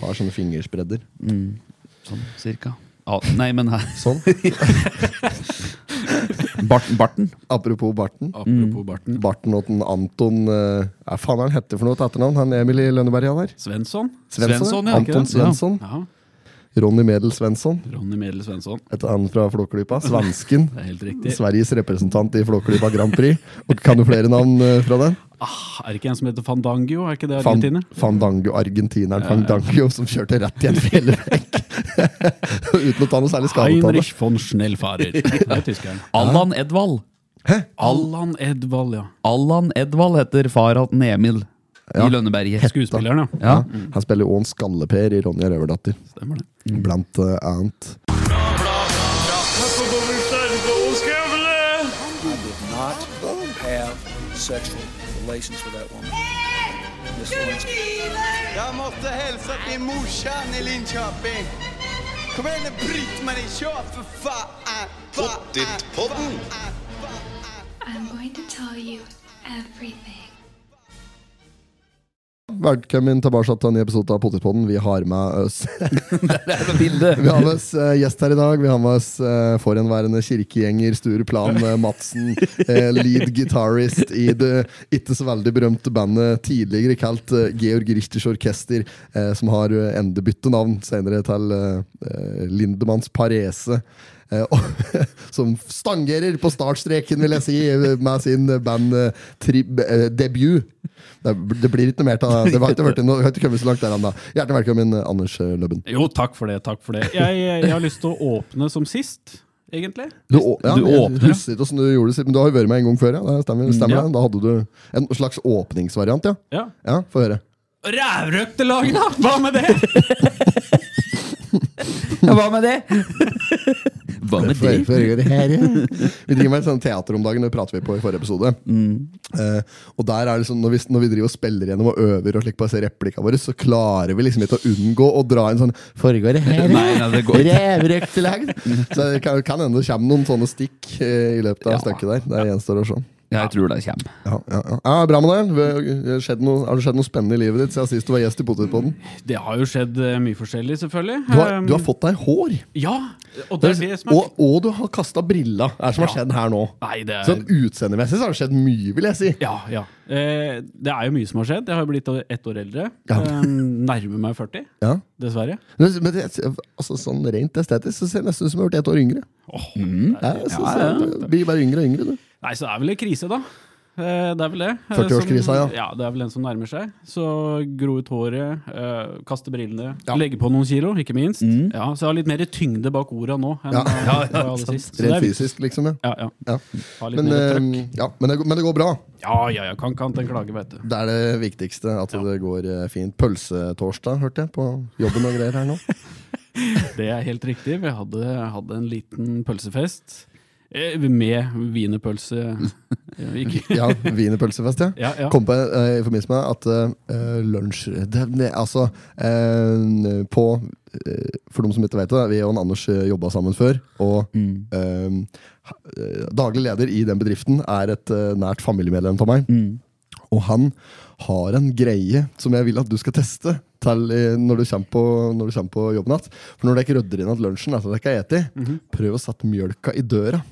Har sånne fingerspredder. Sånn cirka. Ah, nei, men her. Sånn. Barten. barten. Apropos barten. Apropos barten. Barten og den Anton eh, Hva faen er han hette for noe til etternavn? Han Emil i Lønneberg han der? Svensson. Svensson, ja, Anton ikke det? Svensson. Ja. Ronny Medel Svensson. Ronny Medel Svensson. Et annet fra Flåklypa. Svensken. Det er helt riktig. Sveriges representant i Flåklypa Grand Prix. Og kan du flere navn eh, fra den? Ah, er det ikke en som heter Fandangio? Er ikke det argentiner? Argentina? Fandango, argentineren Fandango, som kjørte rett i en fjellvegg. Uten å ta noe særlig skade. Heinrich von Schnellfarer. Det er tyskeren. Allan Edvald. Allan Edvald, ja. Allan Edvald heter far til Emil Ja. i Lønneberget. Skuespilleren, ja. Ja. Han spiller òg en Skalle-Per i Ronja Røverdatter, Stemmer det. blant uh, annet. Jeg måtte hilse till morsan i Linköping. Kom igjen, Britt-Marie, kör for faen! Pottitpodden! I'm going to tell you everything. Velkommen tilbake til en ny episode av Potetpodden. Vi har med oss Vi har med oss uh, gjest her i dag. Vi har med oss uh, forhenværende kirkegjenger Sture Plan uh, Madsen. lead guitarist i det ikke så veldig berømte bandet tidligere kalt Georg Richters Orkester, som har uh, endebytte navn senere til Lindemanns Parese. Som stangerer på startstreken, vil jeg si, med sin banddebut. Det, det blir ikke noe mer av det. Det har ikke vært noe- det har ikke kommet så langt der ennå. Hjertelig velkommen, Anders eh, Løbben. Jo, takk for det. takk for det. Jeg, jeg har lyst til å åpne som sist, egentlig. Du, ja, du åpner, ja. husker ikke du gjorde det, men du har jo vært med en gang før. Ja. Det stemmer, stemmer ja. det. Da hadde du en slags åpningsvariant, ja. Ja. Ja, Få høre. Rævrøkte lag, da! Hva med det? Hva med det? Hva med det? Vi driver med et sånt teater om dagen, det prater vi på i forrige episode. Eh, og der er det sånn, når vi, når vi driver og spiller gjennom og øver, og slik på disse replikkene våre, så klarer vi liksom ikke å unngå å dra en sånn Foregår det her? Nei, nei, det går ikke. Så det kan, kan hende det kommer noen sånne stikk uh, i løpet av Ja. stykket der. Det gjenstår å se. Jeg tror det kommer. Ja, ja, ja. ja, Bra med deg. Skjedd noe- Har det skjedd noe spennende i livet ditt siden sist du var gjest i Potetpodden? Det har jo skjedd eh, mye forskjellig, selvfølgelig. Du har, Um, du har fått deg hår! Ja, og det er det som er Og, og du har kasta brilla. Det er som har skjedd her nå. Nei, det er Sånn Utseendemessig så har det skjedd mye, vil jeg si. Ja, ja. Eh, det er jo mye som har skjedd. Jeg har jo blitt ett år eldre. Ja. Eh, nærmer meg 40, Ja. dessverre. Men, men det, altså, sånn rent estetisk så ser det nesten ut som du har vært ett år yngre. Åh, Ja, så, Du blir bare yngre og yngre, du. Nei, så det er vel en krise, da. Eh, Det er vel det. Eh, 40-årskrisa, ja. Ja, det er vel den som nærmer seg. Så gro ut håret, eh, kaste brillene, Ja. legge på noen kilo, ikke minst. Ja, så jeg har litt mer tyngde bak orda nå enn Ja. ja, ja, sist. Rent er fysisk, liksom. Ja. Ja, ja. Ja. Men, eh, ja, men, det, går- men det går bra. Ja, ja, ja. Kan ikke annet enn klage, vet du. Det er det viktigste. At det går eh, fint. Pølsetorsdag, hørte jeg, på jobben og greier her nå. Det er helt riktig. Vi hadde, hadde en liten pølsefest. Eh, Med wienerpølse. Ja, Wienerpølsefest, ja. Ja, ja. Kom på eh, i forbindelse med at uh, lunsj det, det, Altså, uh, på For de som ikke vet det, vi og Anders uh, jobba sammen før. Og mm. daglig leder i den bedriften er et nært familiemedlem for meg. Og han har en greie som jeg vil at du skal teste til, når, du kommer på, når du kommer på jobben igjen. For når dere ikke rydder inn at lunsjen etter dere har spist, prøv å sette mjølka i døra.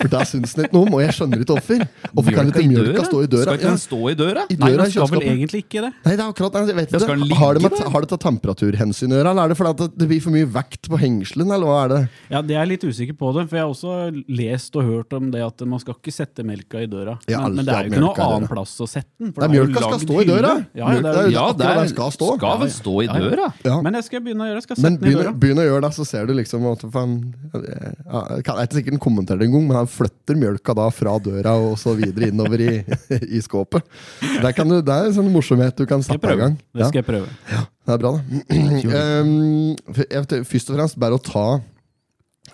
For da syns den ikke noe om, og jeg skjønner ikke hvorfor. Hvorfor kan ikke mjølka stå i døra? Skal ikke den stå i døra? I Nei, døra den skal vel egentlig ikke det. Nei, det er akkurat jeg vet den ikke. Har det, med, har det tatt temperaturhensyn å gjøre, eller er det fordi at det blir for mye vekt på hengselen, eller hva er det? Ja, Det er jeg litt usikker på det, for jeg har også lest og hørt om det at man skal ikke sette melka i døra. Men, men det er jo ikke noe annen plass å sette den. for Nei, det er mjølka skal stå i døra. Ja, ja, det er, Ja, det der er, skal stå. skal vel stå i døra. Ja. Men jeg skal begynne å gjøre det. Begynne den begynn, å gjøre det, så ser du liksom at faen, Jeg er ikke sikkert han kommenterer det engang, men han flytter mjølka da fra døra og så videre innover i, i skåpet. Der kan du, det er en sånn morsomhet du kan sette i gang. Det skal jeg prøve. Ja, det er bra, det. Um, vet, først og fremst bare å ta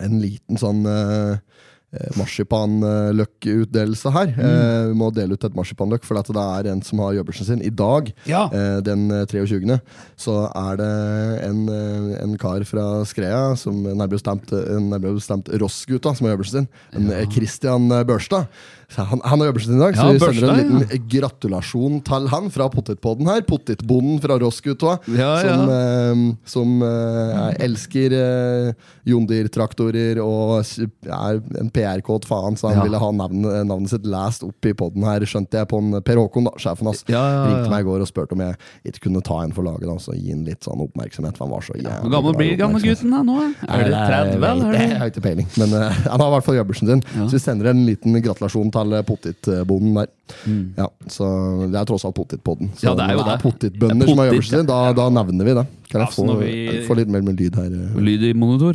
en liten sånn uh, marsipanløkkutdelelse her. Eh, vi må dele ut et marsipanløk, for det er en som har jobbersen sin. I dag, Ja. eh, den eh, 23., så er det en, eh, en kar fra Skrea, som nærmere bestemt, eh, nærmere bestemt Rossgutta, som har jobbersen sin. En ja. Christian eh, Børstad. Han, han har bursdag i dag, så Ja, vi sender en liten liten gratulasjon til han fra Potetpodden her. Potetbonden fra Rossgutta. Ja, ja. Som, eh, som eh, elsker eh, Jondir-traktorer og er en PR-kåt faen, så han Ja. ville ha navnet, navnet sitt lest opp i podden her, skjønte jeg, på en Per Håkon, da, sjefen hans. Ja, ja, ja. Ringte meg i går og spurte om jeg ikke kunne ta en for laget, da, så gi han litt sånn oppmerksomhet, for han var så jævlig Hvor gammel blir da nå? Er det 30, Jeg, har ikke peiling, men eh, han har i hvert fall jobbersen sin. Ja. Så vi sender en liten gratulasjon til potetbonden der. Ja, så Det er tross alt potetpodden. Så Mm. Ja, det er jo det. det. potetbønder er som har jobbersen sin, da, da nevner vi det. Kan jeg ja, få, når vi- få litt mer med lyd her? eh? Lyd i monitor.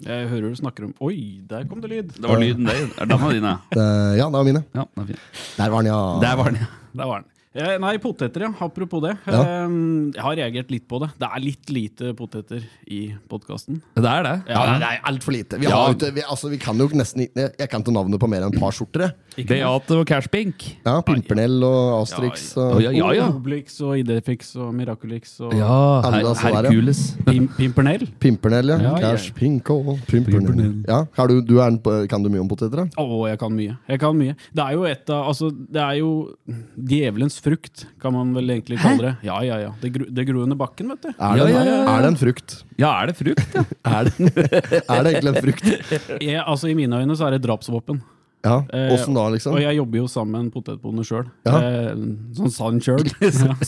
Jeg hører du snakker om Oi, der kom det lyd! Det var lyden der. Er den av dine? Eh, ja, det var mine. Ja, det var. Der var den, ja. Der var den, ja. Der var den. Eh, nei, poteter, ja. Apropos det. Ja. Eh, jeg har reagert litt på det. Det er litt lite poteter i podkasten. Det er det. Ja, det er altfor lite. Vi, Ja. har jo vi, altså, vi kan jo nesten ikke Jeg kan ikke navnet på mer enn et par skjorter. Beate og Cashpink. Ja, Pimpernell og Asterix. Og, ja, ja, ja. Obelix og Idefix og Miraculix og Ja, Alle her, altså. Hercules. Pim Pimpernell. Pimpernell, ja. Ja, ja. Cash, Pink og Pimpernell. Ja, har du, du er en, kan du mye om poteter? Å, jeg kan mye. Jeg kan mye. Det er jo et av Altså, det er jo djevelens frukt, kan man vel egentlig kalle det. Ja, ja, ja. Det, gro, det gror under bakken, vet du. Er det, Ja, ja, ja, ja. er det en frukt? Ja, er det frukt? Ja. Er det, er det egentlig en frukt? Jeg, altså, I mine øyne så er det drapsvåpen. Ja, Eh, Åssen da, liksom? Og jeg jobber jo sammen med en potetbonde sjøl. Ja. Eh, sånn sann sjøl.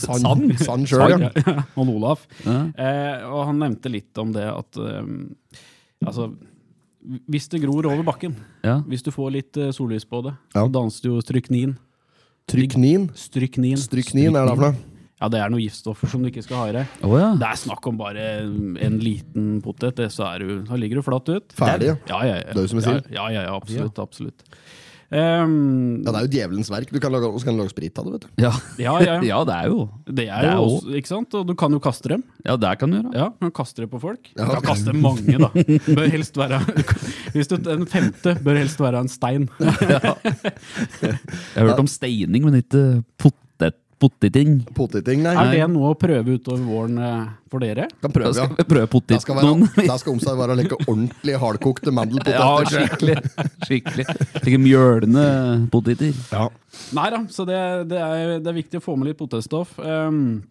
sann sand sjøl, ja. Og Olaf. Ja. Eh, og han nevnte litt om det at eh, Altså, hvis det gror over bakken, Ja. hvis du får litt eh, sollys på det, Ja. så danser jo stryknin. Tryknin. Stryknin. Stryknin, er det for noe? Ja, det er noen giftstoffer som du ikke skal ha i deg. Oh, ja. Det er snakk om bare en liten potet, så, er du, så ligger du flatt ut. Ferdig, ja. Ja, ja, ja. Det er jo som jeg sier. ja, ja, ja, absolutt. absolutt. Ehm, Ja, Det er jo djevelens verk. Du kan lage, også kan lage sprit av det. vet du Ja. ja, ja. ja, det er jo Det er Det er jo jo- også, ikke sant? Og du kan jo kaste dem. Ja, det kan du gjøre. Ja, du kan kaste det på folk. Du Ja. kan kaste mange, da. Bør helst være Hvis du, En femte bør helst være en stein. Jeg har hørt om steining, men ikke potet, poteting. Poteting, nei. Er det noe å prøve utover våren eh, for dere? Kan Da prøve, skal ja. vi prøve Da potet skal, noen. være, da skal omsorg være å leke ordentlig hardkokte Ja, skikkelig. skikkelig. Slike mjølende poteter. Ja. Nei da, så det, det, er, det er viktig å få med litt potetstoff. Um,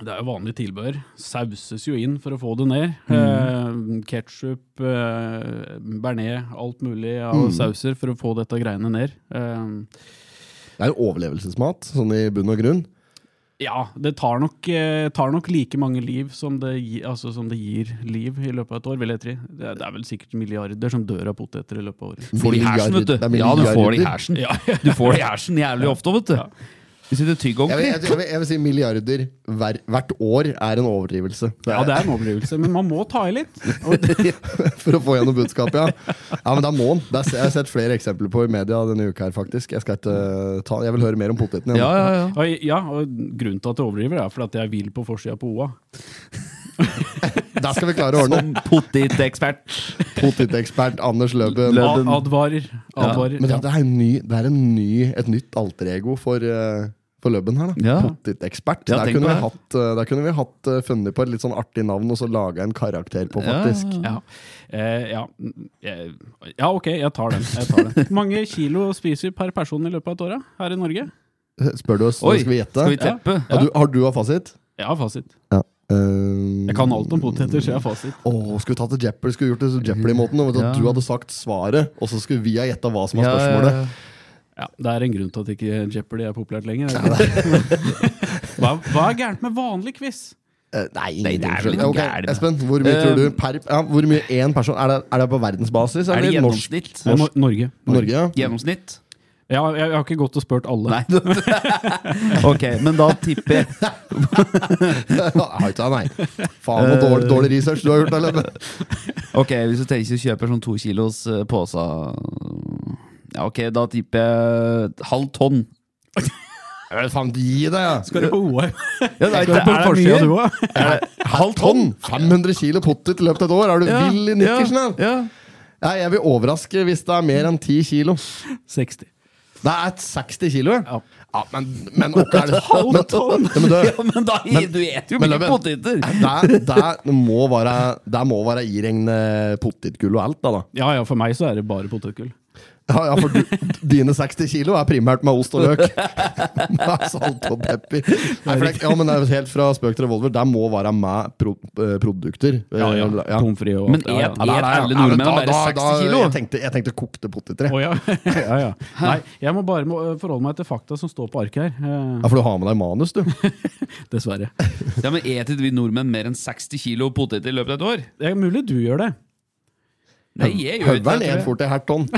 det er jo vanlig tilbehør. Sauses jo inn for å få det ned. Mm. Ketsjup, eh, bearnés, alt mulig av sauser for å få dette greiene ned. Eh. Det er jo overlevelsesmat, sånn i bunn og grunn. Ja, det tar nok, eh, tar nok like mange liv som det, gi, altså, som det gir liv i løpet av et år, vil jeg tro. Det, er- det er vel sikkert milliarder som dør av poteter i løpet av året. Får de hersen, vet du. Ja, du får de hersen. Ja, Du får de hersen jævlig ofte, vet du. Hvis du tygger Jeg vil, jeg, jeg, vil, jeg vil si milliarder hver, hvert år er en overdrivelse. Det ja, det er en overdrivelse, men man må ta i litt. Og For å få gjennom budskapet, ja. Ja, men da må den. Det er- Jeg har sett flere eksempler på i media denne uka her, faktisk. Jeg skal ikke uh, ta Jeg vil høre mer om poteten. Ja, ja, ja. og, ja, og grunnen til at jeg overdriver, er fordi at jeg vil på forsida på OA. Der skal vi klare å ordne. Som potetekspert. Potetekspert Anders Løben. Lø- A Den- advarer. advarer. Men det, det, er, en ny, det er en ny, et nytt alterego for, uh, for Løben her. da Ja. Potetekspert. Ja, der, kunne vi hatt, der kunne vi hatt uh, funnet på et litt sånn artig navn og så laga en karakter på, faktisk. ja. Ja. Eh, ja. Eh, ja, ok, jeg tar den. Jeg tar den. Hvor mange kilo spiser vi per person i løpet av et år her i Norge? Spør du oss, Oi, skal vi gjette? Skal vi teppe? Ja, du, har du fasit? Jeg har fasit. Ja. Uh, Jeg kan alt om poteter, så jeg har fasit. Åh, skulle vi tatt det Jeopardy, skulle gjort det så Jeopardy-måten. Ja. Du hadde sagt svaret, og så skulle vi ha gjetta hva som var Ja, ja, spørsmålet. ja. Ja, Det er en grunn til at ikke Jeopardy er populært lenger. Er hva, hva er gærent med vanlig quiz? Uh, nei, Nei, det er vel ikke okay, gærent. Espen, hvor mye uh, tror du per ja, Hvor mye én person Er det, er det på verdensbasis? Er det gjennomsnitt? norsk? Eh, Norge. Norge, ja. Gjennomsnitt? Ja, jeg, jeg har ikke gått og spurt alle. Nei. ok, men da tipper jeg ikke nei. Faen, så dårlig, dårlig research du har gjort, eller? Ok, hvis du tenker å kjøpe sånn to kilos eh, pose Ja, ok, da tipper jeg halv tonn. Jeg vet faen, gi deg, ja. Skal du på OL? Ja, det er, det er, er mye. du òg? Halv tonn! 500 kilo potet i løpet av et år! Er du vill i nikkersen? ja, Ja. ja. Ja, jeg vil overraske hvis det er mer enn 10 kilo. 60. Det er 60 kilo, Ja. ja men, men ok, er det Halv tonn? Ja, men du, Ja, men da du et jo mye poteter! det, det må være Det må være iregne potetgull og alt, da. da. Ja ja, for meg så er det bare potetgull. Ja, ja, for du, dine 60 kilo er primært med ost og løk. med salt og pepper. Nei, for det, ja, men det er helt fra spøk til revolver. Der må være med pro, eh, produkter. Ja, ja. Ja. Pommes frites og Men alt ja, et- ja. Ja, Er der, alle nordmenn da- bare 60 da- kilo? Jeg tenkte, jeg tenkte kokte poteter. Oh, ja. ja, ja. Nei, jeg må bare må forholde meg til fakta som står på arket her. Eh, Ja, for du har med deg manus, du. dessverre. Ja, men Eter vi nordmenn mer enn 60 kilo poteter i løpet av et år? Det er mulig du gjør det. Nei, jeg gjør ikke Høveren det. er fort i halvt tonn.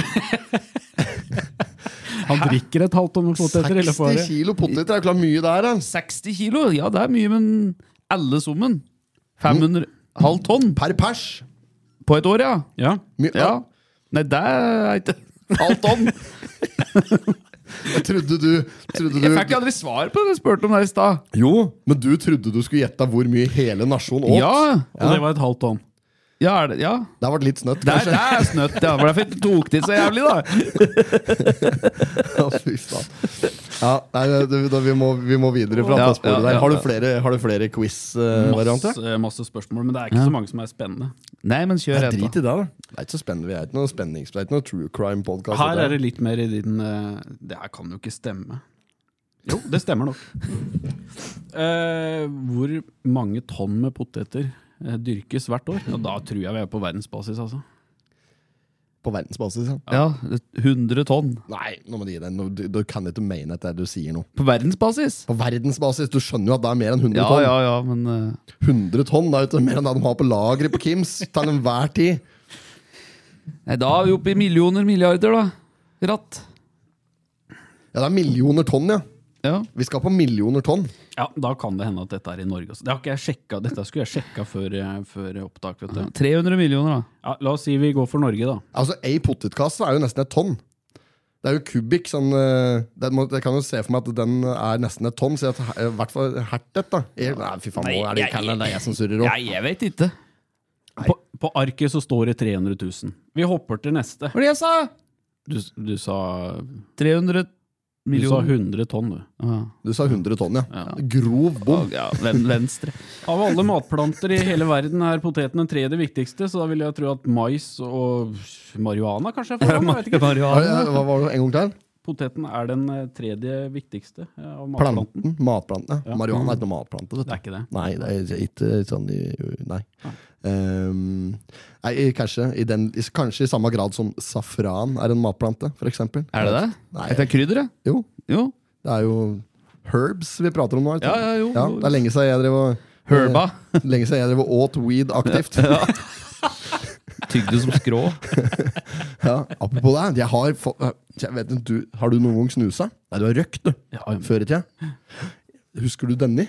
Han drikker et halvt tonn poteter i løpet av 60 kilo poteter er klart mye der. da. 60 kilo? Ja, det er mye, men alle summen 500 halv tonn Per pers. på et år, ja. Ja. My, ja. Nei, det er ikke halv tonn. Jeg trodde du, trodde Jeg fikk aldri svar på det jeg spurte om det i stad. Jo, men du trodde du skulle gjette hvor mye hele nasjonen åt. Ja. Og det var et halvt tonn. Ja, er det, ja. Det har vært litt snøtt, Det er, kanskje. det er snøtt, ja. For derfor tok de så jævlig, da. Ja, fy faen. Ja, nei, det, da, vi, må, vi må videre fra Ja, sporet ja, der. ja, Har du ja. flere, har du flere quiz-varianter? Masse, masse spørsmål, men det er ikke Ja. så mange som er spennende. Nei, men kjør et, drit da. i det, da. Det er ikke så spennende. Vi er ikke noe spennings... Det er ikke noe true crime-podkast. Her er det litt mer i din eh, Det her kan jo ikke stemme. Jo, det stemmer nok. Eh, hvor mange tonn med poteter dyrkes hvert år? Og da tror jeg vi er på verdensbasis, altså. På verdensbasis, ja. Ja, 100 tonn. Nei, nå må du gi deg. Du, du kan ikke mene at det du sier nå. På verdensbasis? På verdensbasis, Du skjønner jo at det er mer enn 100 Ja, tonn. ja, ja, men eh, 100 tonn, Det er jo ikke mer enn det de har på lageret på Kims til enhver tid. Nei, da er vi oppe i millioner, milliarder, da. Ratt. Ja, det er millioner tonn, ja. Ja. Vi skal på millioner tonn. Ja, Da kan det hende at dette er i Norge. Det har ikke jeg sjekket. Dette skulle jeg sjekka før, eh, før opptak. vet du. 300 millioner, da. Ja, la oss si vi går for Norge, da. Altså, Ei potetkasse er jo nesten et tonn. Det er jo kubikk. sånn eh, det må, Jeg kan jo se for meg at den er nesten et tonn. Så I hvert fall hertet, da. Jeg, nei, fy faen, nå er det, Callen, det er jeg som surrer opp. òg. jeg vet ikke. På, på arket så står det 300 000. Vi hopper til neste. Hva var det jeg sa? Du, du sa 300 Du sa 100 tonn, du. Ah. Du sa 100 tonn, ja. Ja. Grov bom. Ja, venstre. Av alle matplanter i hele verden er poteten den tredje viktigste, så da vil jeg tro at mais og marihuana kanskje er foran. jeg vet ikke. Hva, hva var det en gang til? Poteten er den eh, tredje viktigste eh, av matplanten. Planten. Matplanten. Ja. Ja. Marihuana er ikke noe matplante. Det er ikke det. Nei, det er ikke sånn Nei. Nei. Ehm, nei, kanskje i, den, kanskje i samme grad som safran er en matplante, eksempel. Er det det? Nei. Det krydder, ja? Jo, Jo. det er jo herbs vi prater om nå. Ja, ja, jo. Ja, det er lenge siden jeg drev og Herba. eh, Lenge siden jeg drev og åt weed aktivt. Tygde som skrå. Ja, apropos det, jeg har jeg vet, du, Har du noen gang snusa? Nei, du har røkt, du. Ja, Før i tida. Husker du denne?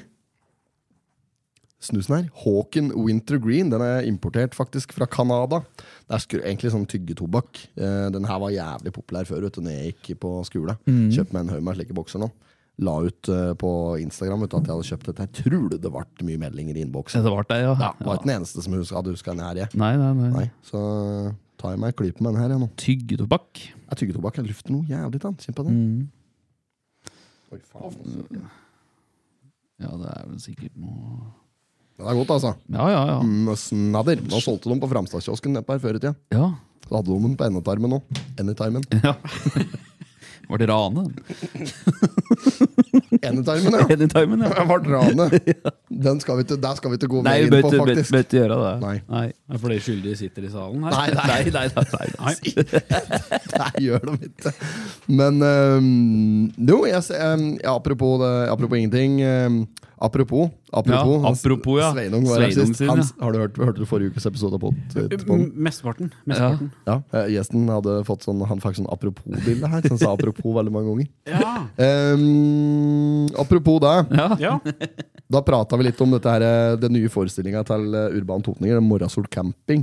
Snusen her. Hawken Winter Green. Den er importert faktisk fra Canada. Det er egentlig sånn tyggetobakk. Eh, den her var jævlig populær før vet du, når jeg gikk på skole. Kjøpte meg en haug med slike bokser nå. La ut eh, på Instagram vet du, at jeg hadde kjøpt dette. Jeg tror du det ble mye meldinger i innboksen. det var det, ja. Ja, det var ikke den eneste som hadde huska den her. Jeg. Nei, nei, nei. Nei, så tar jeg meg en klype med den her jeg, nå. Tyggetobakk. Jeg tyggetobakk. Jeg lufter noe jævlig. Kjenn på det. Mm. Oi, faen. Ja, det er vel sikkert noe Det er godt, altså. Ja, ja, ja. Mm, snadder. Nå solgte de på Framstadskiosken nedpå her før i tida. Ja. Så hadde de den på endetarmen òg. Endetarmen. ja. Var det rane? Endetarmen, ja! Anytimen, ja. Det ble rane. Den skal vi ikke, der skal vi ikke gå Nei, mer inn på, faktisk. bøtte gjøre det. Nei. Nei. Er For de skyldige sitter i salen her. Nei, nei, Nei, nei, nei, nei. Nei, gjør de ikke. Men um, jo, jeg, um, apropos, det, apropos ingenting. øhm, apropos. Apropos, Ja, apropos, ja. Sveinung var her sist. sin, Han, ja. har du hørt, hørte du forrige ukes episode av pod- Mesteparten. Mesteparten. Ja, eh, Gjesten hadde fått sånn Han fikk sånn apropos-bilde her. Så han sa apropos veldig mange ganger. Ja. Um, apropos det. Ja. ja. Da prata vi litt om dette her, eh, den nye forestillinga til eh, Urban Totninger, Morrasol Camping.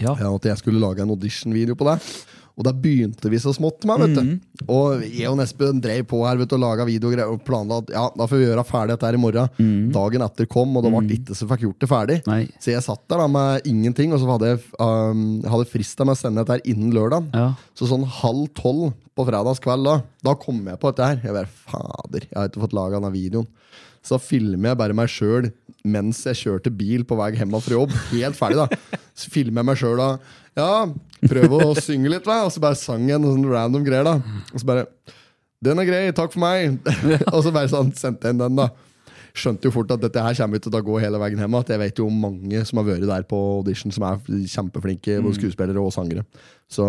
Ja. Ja, at jeg skulle lage en audition-video på det. Og da begynte vi så smått med, vet du. Og jeg og Espen drev på her vet du, og laga video og planla at ja, da får vi gjøre ferdig dette her i morgen. Dagen etter kom, og det ble ikke så fikk gjort det ferdig. Nei. Så jeg satt der da med ingenting, og så hadde jeg um, hadde frista med å sende dette her innen lørdag. Ja. Så sånn halv tolv på fredagskveld da, da kom jeg på dette her. Jeg bare, fader, jeg har ikke fått laga denne videoen. Så filmer jeg bare meg sjøl mens jeg kjørte bil på vei hjem fra jobb. Helt ferdig, da. Så filmer jeg meg sjøl da. Ja, prøve å synge litt, da. og så bare sang jeg noen random greier. da Og så bare 'Den er grei, takk for meg'. og så bare sånn sendte jeg inn den, da. Skjønte jo fort at dette her kommer til å gå hele veien hjem. At jeg vet jo mange som har vært der på audition, som er kjempeflinke både skuespillere og sangere. Så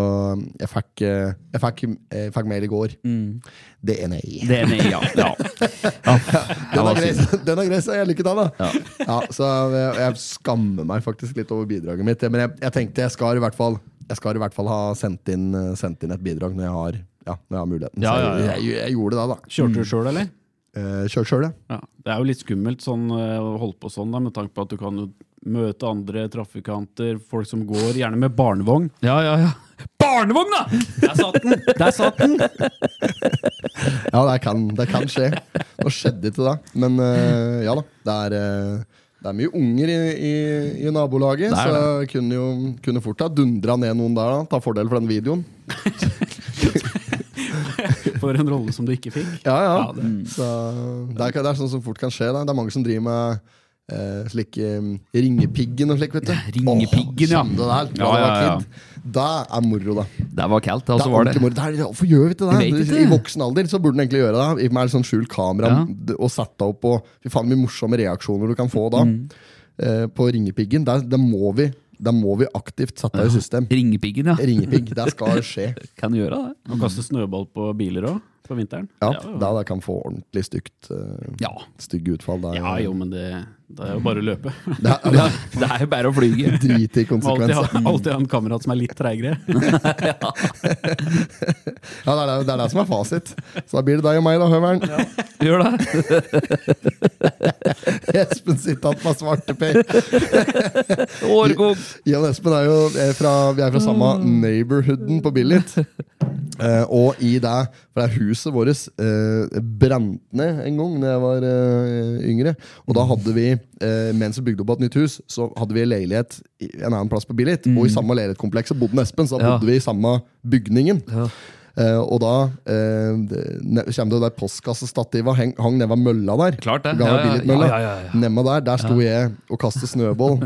jeg fikk, eh, jeg fikk, jeg fikk mail i går. Det DNA. DNA, Det ja. ja. Den er grei, den er grei, så jeg lykke til, da. Ja. så jeg, jeg skammer meg faktisk litt over bidraget mitt. Men jeg, jeg tenkte jeg skal i hvert fall Jeg skal i hvert fall ha sendt inn, sendt inn et bidrag når jeg har, ja, når jeg har muligheten. Ja, ja. Jeg, jeg, jeg gjorde det, da. Kjørte du sjøl, eller? Eh, Kjør sjøl, ja. Ja. Det er jo litt skummelt sånn, eh, å holde på sånn, da, med tanke på at du kan møte andre trafikanter, folk som går, gjerne med barnevogn. ja, ja, ja. Barnevogn, da! Der satt den! Der satt den! Ja, det kan, det kan skje. Nå skjedde ikke det, men eh, ja da. Det er, eh, det er mye unger i, i, i nabolaget, Det er så jeg kunne jo kunne fort ha dundra ned noen der. da Ta fordel for den videoen. For en rolle som du ikke fikk. Ja, ja. Ja, det- Så det er, det er sånn som fort kan skje. Da. Det er mange som driver med eh, slik um, ringepiggen og slik, vet du. Ringepiggen, ja. Åh, kjente det der, Ja, ja, ja. Det er moro, da. Det var kaldt, Altså, Det var det ordentlig moro. Det er, hvorfor gjør vi ikke det? ikke. I voksen alder så burde den egentlig gjøre det. Med sånn skjult kamera Ja. og sette opp og Fy faen, mye morsomme reaksjoner du kan få da. Mm. Eh, på ringepiggen. Der, der, må vi, der må vi aktivt sette i system. Ringepiggen, ja. Ringepigg, det skal skje. Kan gjøre det? Og kaste snøball på biler òg, på vinteren. Ja, ja, Da det kan få ordentlig stygt uh, Ja. stygge utfall. Det er, ja jo, men det, det er jo bare å løpe. det er, det er Det er jo bare å flyge. drit i konsekvenser. alltid ha en kamerat som er litt treigere. Ja, det, er, det- det er det som er fasit. Så da blir det deg og meg, da, Høveren. Gjør det. Espen sitter igjen med svarteper. Årgång. Jan Espen er jo er fra, vi er fra samme neighborhooden på Billit. Uh, og i det, for det er huset vårt eh, brant ned en gang da jeg var eh, yngre. Og da hadde vi, eh, mens vi bygde opp et nytt hus, så hadde vi en leilighet i en annen plass på Billit. Og i samme leilighetskompleks bodde Espen, så da Ja. bodde vi i samme bygningen. Ja. Eh, og da eh, kommer det der postkassestativet hang, hang nede ved mølla der. Klart det. Ja, ja, ja, ja. Der, der sto jeg og kastet snøball.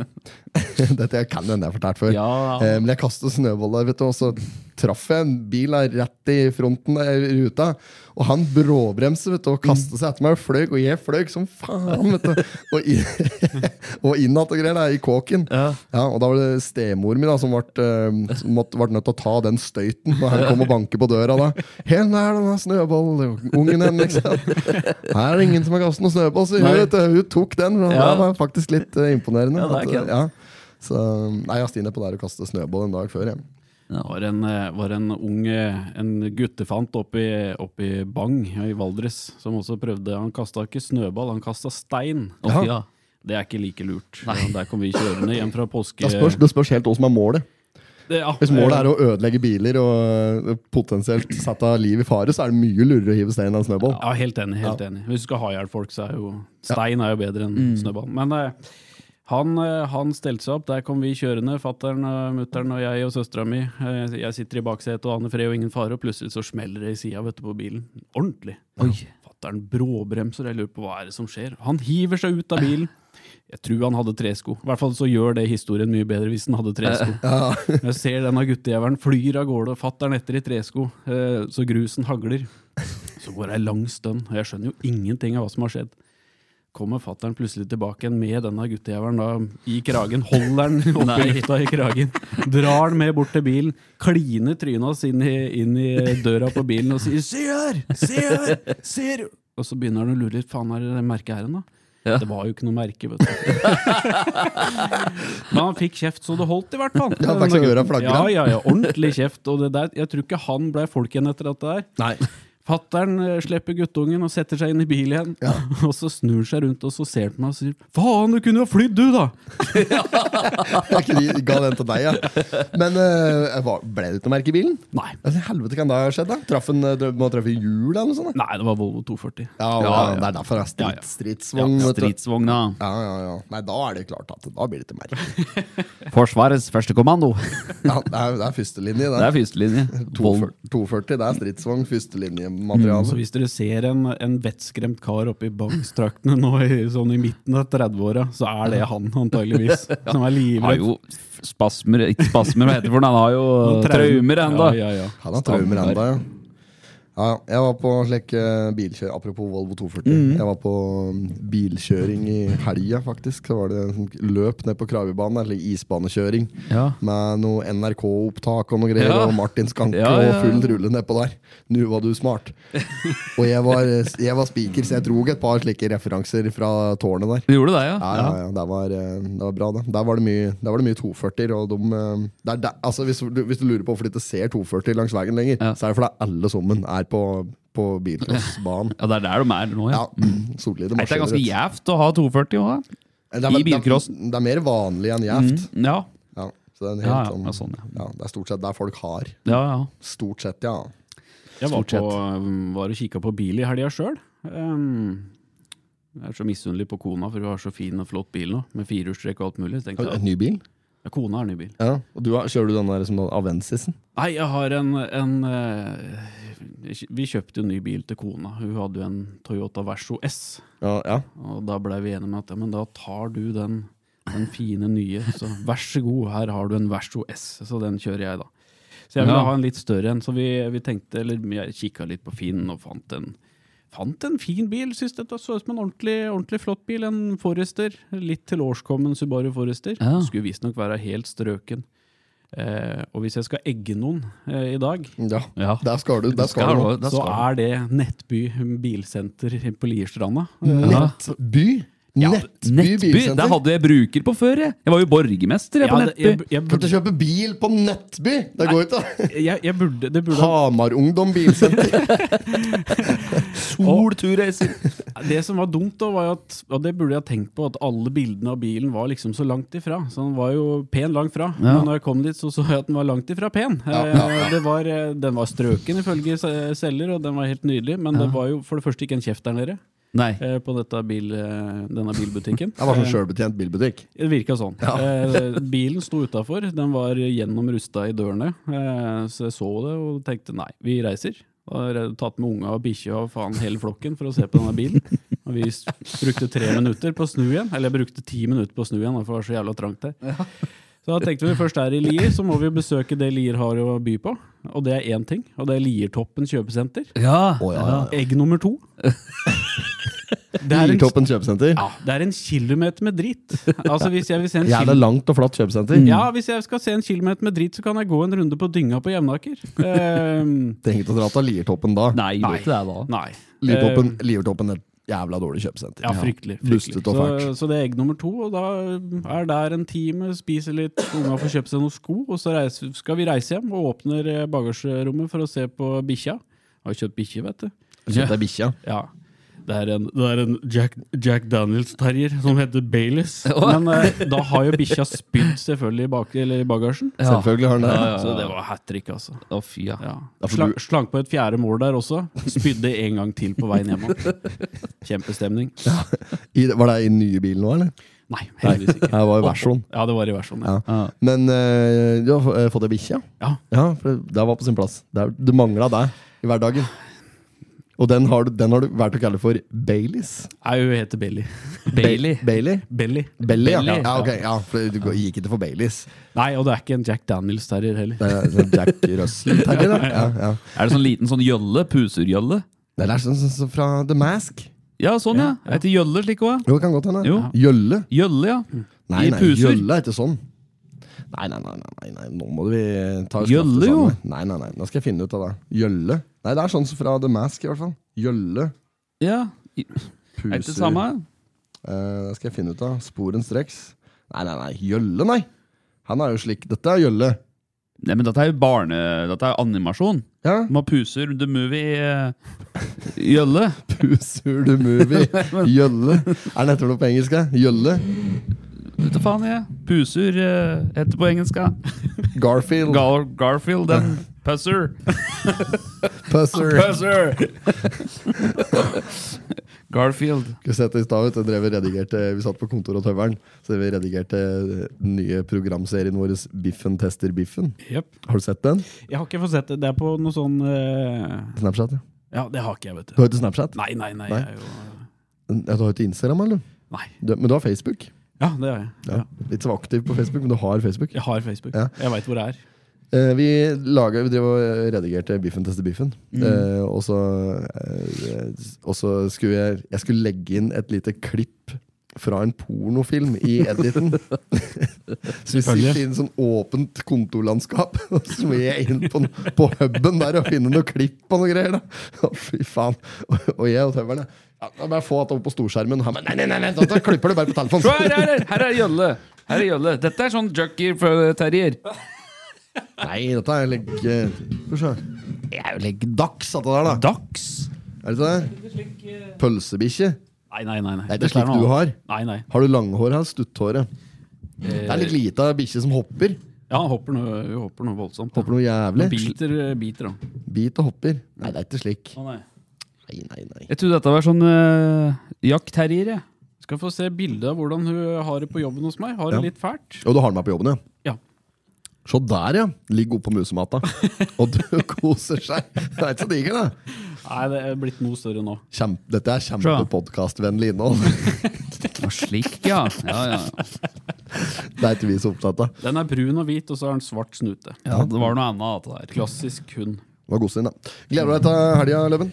Dette kan hende jeg har fortalt før. Eh, men jeg kastet snøball der, vet du, og så traff jeg en bil der rett i fronten der, i ruta. Og han bråbremset vet du, og kastet seg etter meg og fløy, og jeg fløy som faen. vet du Og, i, og inn igjen og greier, da, i kåken. Ja. Ja, og da var det stemor mi da, som ble, eh, nødt til å ta den støyten når han kom og banket på døra. da 'Hen er denne snøballungen ikke liksom. Her er det ingen som har kastet noen snøball, så hun, vet hun tok den. Da. Ja. Det var faktisk litt eh, imponerende. Ja, det er at, ja. Så, nei, jeg har stått på der og kastet snøball en dag før. Jeg. Det var en, eh, var en ung eh, en guttefant oppe i, oppe i Bang i Valdres som også prøvde Han kasta ikke snøball, han kasta stein. Å, Ja. ja. Det er ikke like lurt. Nei. Der kom vi kjørende hjem fra påske... Det spørs, det spørs helt hva som er målet. Det- ja, Hvis målet er å ødelegge biler og eh, potensielt sette liv i fare, så er det mye lurere å hive stein enn snøball. Ja, helt enig. helt enig Hvis du skal ha i hjel folk, så er jo stein er jo bedre enn snøball. Men eh, han, eh, han stelte seg opp. Der kom vi kjørende, fattern, mutter'n og jeg og søstera mi. Eh, jeg sitter i baksetet og aner fred og ingen fare, og plutselig så smeller det i sida på bilen. Ordentlig. Oi. Fatter'n bråbremser, jeg lurer på hva er det som skjer. Han hiver seg ut av bilen. Jeg tror han hadde tresko. I hvert fall så gjør det historien mye bedre hvis han hadde tresko. Jeg ser denne guttejævelen flyr av gårde, og fatter'n etter i tresko, eh, så grusen hagler. Så går det ei lang stund, og jeg skjønner jo ingenting av hva som har skjedd. Kommer fatter'n plutselig tilbake igjen med denne guttejævelen da, i kragen, holder den opp i lufta i kragen, drar den med bort til bilen, kliner trynet hans inn i, inn i døra på bilen og sier 'se her! Se her! Ser du?' Og så begynner han å lure litt, faen er det det merket her da? Ja. Det var jo ikke noe merke, vet du. Men han fikk kjeft så det holdt, i hvert fall. Ja, fikk så øra flagret. Ja, ja, ja, ordentlig kjeft. Og det der, jeg tror ikke han ble folk igjen etter dette der. Nei. Fattern eh, slipper guttungen og setter seg inn i bilen igjen. Og så snur han seg rundt og så ser på meg og sier 'faen, du kunne jo flydd, du, da'! Jeg ga den til deg, ja. Men uh, ble det ikke noe merke i bilen? Nei. Altså, helvete kan det ha skjedd? da? Traff en, eh, må treffe hjul eller noe sånt? da? Nei, det var Volvo 240. Ja, Ja, ja. Det er derfor det er Ja, ja. stridsvogn. Ja, ja, ja. Nei, da er det klart at da blir det ikke merke. Forsvarets første kommando. Ja, det er, det er førstelinje, Det det. er førstelinje. 240, 240, det er stridsvogn, førstelinje stangmateriale. Så hvis dere ser en, en vettskremt kar oppe i bankstraktene nå i, sånn i midten av 30-åra, så er det han antageligvis. Som er Har livredd. jo spasmer, ikke spasmer, hva heter det for noe? Han har jo traumer ennå. Ja, ja, ja. Han har traumer ennå, ja. Ja, jeg var på slik bilkjøring bilkjør Apropos Volvo 240. Mm. Jeg var på mm, bilkjøring i helga, faktisk. Så var det en sånn løp ned på Kragerøbanen, eller isbanekjøring. Ja. Med noe NRK-opptak og noe greier, Ja. og Martin Skanke Ja, og full rulle nedpå der. Nå var du smart. og jeg var, jeg var speaker, så jeg drog et par slike referanser fra tårnet der. Du gjorde det, ja? Ja, ja, ja, det var, eh, det var bra, det. Der var det mye, der var det mye 240. Og de, der, er der, altså hvis, du, hvis du lurer på hvorfor du ikke ser 240 langs veien lenger, så er det fordi alle sammen er på, på bilcrossbanen. Ja, det er der de er nå, ja. Ja, solide Er det er ganske gjevt å ha 240 òg? Er- i bilcross? Det, er- det er mer vanlig enn gjevt. Ja. Ja, så det er helt Ja, ja, sånn, ja, sånn, ja. ja, det er stort sett der folk har. ja, ja. Stort sett, ja. Jeg var, på, um, var og kikka på bil i helga sjøl. jeg er så misunnelig på kona, for hun har så fin og flott bil nå, med firehjulstrekk og alt mulig. Tenkte En ny bil? Ja, kona har ny bil. Ja, og du har, Kjører du den der som Avensisen? Nei, jeg har en, en eh, Vi kjøpte jo ny bil til kona. Hun hadde jo en Toyota Verso S. Ja, ja. Og da blei vi enige med at ja, men da tar du den, den fine nye. Så vær så god, her har du en Verso S. Så den kjører jeg, da. Så jeg ville Ja. ha en litt større en. Så vi, vi tenkte, eller jeg kikka litt på Finn og fant en, fant en fin bil. Syns dette så ut som en ordentlig, ordentlig flott bil. En Forester. Litt tilårskommen Subaru Forester. Ja. Skulle visstnok være helt strøken. Eh, og hvis jeg skal egge noen eh, i dag, ja. Ja. Der skal du. Der skal du. Der så skal er det Nettby bilsenter på Lierstranda. Nettby? Nettby Nettby! bilsenter? Der hadde jeg bruker på før, jeg. Jeg var jo borgermester jeg, på Ja, det- Nettby. jeg, Kan du burde, kjøpe bil på Nettby? Det går ikke! jeg, jeg burde, det burde Hamarungdom bilsenter. Solturreiser. Det som var dumt, da, var jo at Og det burde jeg ha tenkt på, at alle bildene av bilen var liksom så langt ifra. Så den var jo pen langt fra. Ja. Men når jeg kom dit, så så jeg at den var langt ifra pen. Ja, Eh, ja, ja. Det var, eh, den var strøken ifølge se- selger, og den var helt nydelig. Men det var jo for det første ikke en kjeft der nede Nei. eh, på dette bil, eh, denne bilbutikken. Det var sånn Eh, sjølbetjent bilbutikk. Det virka sånn. Ja. bilen sto utafor, den var gjennomrusta i dørene. Eh, så jeg så det og tenkte nei, vi reiser. Har tatt med unga og bikkja og faen hele flokken for å se på denne bilen. Og vi brukte tre minutter på å snu igjen. Eller jeg brukte ti minutter på å snu igjen, for det var så jævla trangt der. Så da tenkte vi først er i Lier, så må vi besøke det Lier har å by på. Og det er én ting, og det er Liertoppen kjøpesenter. Ja. Oh, ja, ja. Egg nummer to. Det er en, Liertoppen kjøpesenter. ja, det er en kilometer med dritt. Altså hvis jeg vil se en Jævla kil- langt og flatt kjøpesenter. ja, hvis jeg skal se en kilometer med dritt, så kan jeg gå en runde på dynga på Jevnaker. Ehm, Trenger å dra til Liertoppen da. Nei, Nei. ikke det da. nei. Liertoppen, Ehm, Liertoppen er et jævla dårlig kjøpesenter. ja, fryktelig. fryktelig. Bustet og Så, fælt. så det er egg nummer to, og da er der en time, spiser litt, unga får kjøpt seg noen sko, og så reiser, skal vi reise hjem og åpner eh, bagasjerommet for å se på bikkja. Har jo kjøpt bikkje, vet du. Kjøpt deg bikkja. Ja. Det er en, det er en Jack, Jack Daniels-terrier som heter Baileys. Men eh, da har jo bikkja spydd selvfølgelig i, bak, eller i bagasjen. Selvfølgelig har den det. Ja, ja, Så det var hat trick, altså. Å, fy, ja. Ja. Ja, for Slang, du- slank på et fjerde mål der også. Spydde en gang til på veien hjem. Kjempestemning. I, var det i den nye bilen nå, eller? Nei, heldigvis ikke. Det var i versjon. Ja, det var i versjonen. Ja. Ja. Men eh, du har eh, fått deg bikkje? Ja. Ja, for det var på sin plass. Det, er- det mangla deg i hverdagen. Og den har, du, den har du valgt å kalle for Baileys. Nei, hun heter Bailey. Bailey. Bailey? Belly. Belly, ja. Ja, ok, ja for du gikk ikke for Baileys. Nei, og det er ikke en Jack Daniels-terrier heller. Det er sånn Jack Russell terrier, da. Ja, ja. Er det sånn liten sånn gjølle? Pusergjølle? Det er sånn, sånn, sånn fra The Mask. Ja, sånn, ja. Jeg heter Jølle slik òg. Jo, det kan godt hende. Jølle? Gjølle, ja. Nei, nei, Jølle er ikke sånn. Nei, nei, nei, nei, nei, nå må vi ta Gjølle, jo. Nei, nei, nei, nå skal jeg finne ut av det. Gjølle. Nei, det er sånn som fra The Mask, i hvert fall. Gjølle. ja. Puser. Er det samme? Eh, det skal jeg finne ut av. Sporenstreks. Nei, nei, nei. Gjølle, nei. Han er jo slik. Dette er Gjølle. Nei, men dette er jo barne... Dette er animasjon. Ja. Man puser the movie uh, Gjølle. Puser the movie. Gjølle. Er det etter noe på engelsk? Gjølle. Vet du faen, jeg. Puser uh, heter på engelsk. Garfield. Gar Garfield and Pusser. Pusser. Pusser! Garfield. Vi sette i stad, drev og redigerte Vi satt på kontoret og tøveren, så vi redigerte den nye programserien vår Biffen tester biffen. Yep. Har du sett den? Jeg har ikke fått sett det. Det er på noe sånn uh... Snapchat, ja. Ja, det har ikke jeg, vet Du du. har ikke Snapchat? Nei, nei, nei. Nei. Jeg er jo Ja, Du har ikke Instagram, eller? Nei. Du, men du har Facebook? Ja, det gjør jeg. Ja. Litt så aktiv på Facebook, men du har Facebook. Jeg har Facebook. Ja. Jeg veit hvor det er. Eh, vi laget, vi drev og redigerte Biffen tester biffen. Mm. Eh, og så, eh, og så skulle jeg, jeg skulle legge inn et lite klipp fra en pornofilm i editen. så vi sitter i en sånn åpent kontorlandskap, og så må jeg inn på, på huben der og finne noe klipp og noe greier. da Fy faen. Og, og jeg og tømmeren ja, da Bare få det opp på storskjermen. Han, nei, nei, nei, nei, da klipper du bare på telefonen. Her, her, er- her er Jølle! Her er Jølle. Dette er sånn jockey for terrier Nei, dette er legg... Få se. Det er jo leggdags, dette der, da. Dags. Er det ikke det? Pølsebikkje. Nei, nei, nei. nei. Det er ikke slik du har. Nei, nei. Har du langhår eller stutthåret? Det er litt lita bikkje som hopper. Ja, han hopper noe, hun hopper noe voldsomt. Hopper noe jævlig. Han biter, biter, da. Bit og hopper. Nei, det er ikke slik. Å, nei. Nei, nei, nei. Jeg trodde dette var sånn uh, jaktterrier, jeg. Skal få se bilde av hvordan hun har det på jobben hos meg. Har Ja. det litt fælt. Og du har den med på jobben, ja? Ja. Se der, ja. Ligger oppå musemata. Og du koser seg. Det er ikke så digert, det. Nei, det er blitt noe større nå. Kjempe, dette er kjempepodkastvennlig innhold. Det var slik, ja. ja, ja. Det er ikke vi så opptatt av. Den er brun og hvit, og så har den svart snute. ja det var noe annet. Det der. Klassisk hund. Det var godsinn, da. Gleder du deg til helga, Løven?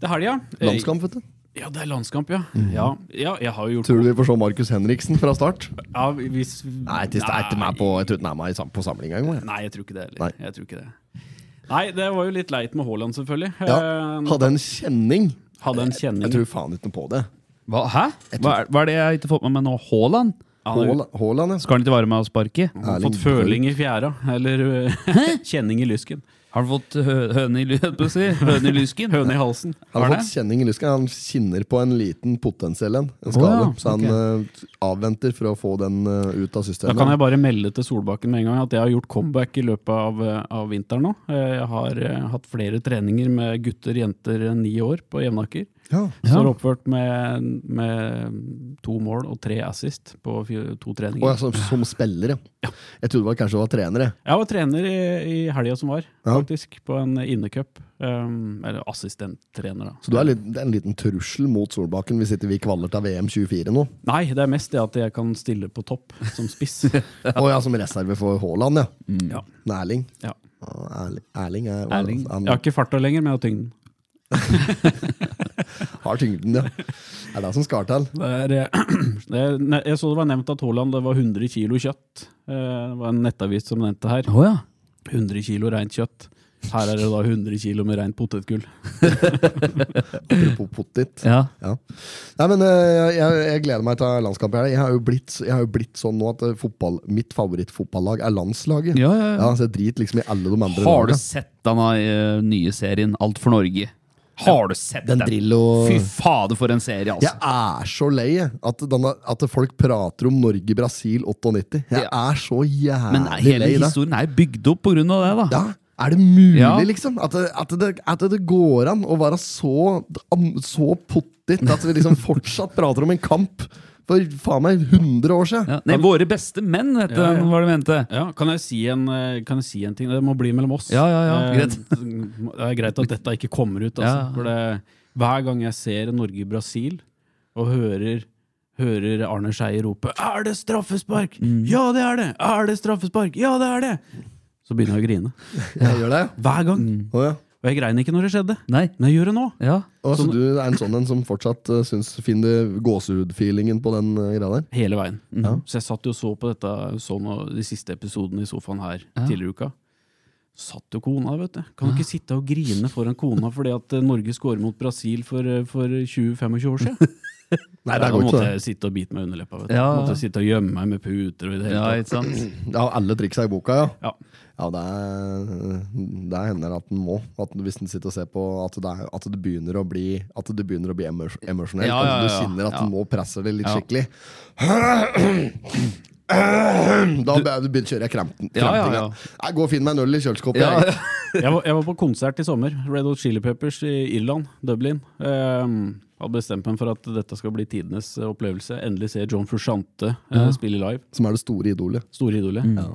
Det er helga. Ja. Landskamp, vet du. Ja, det er landskamp, ja. ja. Ja, jeg har jo gjort Tror du vi får se Markus Henriksen fra start? ja, hvis, Nei, jeg er ikke med på, jeg tror ikke han er med på samlinga engang. Nei, jeg tror ikke det heller. Nei. Jeg tror ikke det. Nei, det var jo litt leit med Haaland, selvfølgelig. Ja, Eh, Hadde en kjenning. hadde en kjenning. Jeg tror faen ikke noe på det. Hva, hæ? Hva er, hva er det jeg ikke fått med meg nå? Haaland? Haaland, ja. Skal han ikke være med å sparke? har fått føling i fjæra, eller eh, kjenning i lysken. Har han fått hø høne i, si, høne i lysken? Høne i halsen. Han har fått kjenning i lysken. Han kinner på en liten potensiell en. En skade. ja, Så han eh, avventer for å få den eh, ut av Da kan jeg bare melde til Solbakken med en gang at jeg har gjort comeback i løpet av, eh, av vinteren nå. Jeg har hatt flere treninger med gutter jenter ni år på Jevnaker. Ja. Står oppført med, med to mål og tre assist på to treninger. Og som, som spiller, ja. Jeg trodde det kanskje var trener. jeg. Jeg var trener i, i helga som var, Ja. faktisk, på en innecup. Um, eller assistenttrener, da. Så du er, litt, det er en liten trussel mot Solbakken hvis ikke vi kvaller til VM 24 nå? Nei, det er mest det at jeg kan stille på topp som spiss. og ja, som reserve for Haaland, ja. ja. Erling. Ja. Erling, Erling er Erling. Jeg har ikke farta lenger, men jeg har tyngden. har tyngden, ja. Det er det som skal til. Det er, eh, jeg så det var nevnt at Haaland det var 100 kilo kjøtt. Eh, Det var en nettavis som nevnte her. Oh, ja. 100 kilo rent kjøtt. Her er det da 100 kilo med rent potetgull. Apropos potet. ja. Ja. Nei, men eh, jeg, jeg gleder meg til landskamp. Jeg har jo blitt, jeg har jo blitt sånn nå at fotball, mitt favorittfotballag er landslaget. Ja, ja, ja. så jeg driter liksom i alle de andre Har du lagene. sett denne nye serien Alt for Norge? Har du sett Den den? Drillo Fy fader, for en serie, altså. Jeg er så lei at, denne, at folk prater om Norge-Brasil 98. Jeg Ja. er så jævlig Men hele lei historien er bygd opp på grunn av det, da. Ja, er det mulig, Ja. liksom? At det, at, det, at det går an å være så, så pottit at vi liksom fortsatt prater om en kamp for faen meg 100 år siden? Ja. Nei, Våre beste menn, vet du Ja, ja. hva de mente. Ja, kan jeg, si en, eh, kan jeg si en ting? Det må bli mellom oss. Ja, ja, ja, Eh, greit. Det er greit at dette ikke kommer ut. Altså. Ja. For det, hver gang jeg ser Norge-Brasil og hører, hører Arne Skeie rope 'Er det straffespark?' Mm. Ja, det er det! Er det straffespark? Ja, det er det! Så begynner jeg å grine. Jeg gjør det. Hver gang. Mm. Oh, ja. Og jeg grein ikke når det skjedde, Nei. men jeg gjør det nå. Ja. Og så du er en sånn en som fortsatt uh, syns finner gåsehud-feelingen på den uh, greia der? Hele veien. Ja. Så jeg satt jo og så på dette så nå, de siste episodene i sofaen her tidligere i uka. Satt jo kona, vet du. Kan du ikke sitte og grine foran kona fordi at eh, Norge scorer mot Brasil for, for 20-25 år siden? Nei, Da det går måtte ikke. jeg sitte og bite meg under leppa. Vet du. Ja. Måtte sitte og gjemme meg med puter og i det hele ja, tatt. ikke sant? det. Ja, alle triksa i boka, ja. Ja. Ja, det, er, det hender at den må. At hvis den sitter og ser på at det, er, at det begynner å bli At det begynner å bli emos- emosjonelt. Ja, ja, At du ja, kjenner at ja. den må presse det litt Ja. skikkelig. Da begynner å kjøre kremten. Ja, ja, ja. Nei, Gå og finner meg en øl i kjøleskapet. Ja, jeg. Jeg, var, jeg var på konsert i sommer. Red Hot Chili Peppers i Irland, Dublin. Um, hadde bestemt meg for at dette skal bli tidenes opplevelse. Endelig se John Frusciante uh, Ja. spille live. Som er det store idolet. Store idolet. Mm.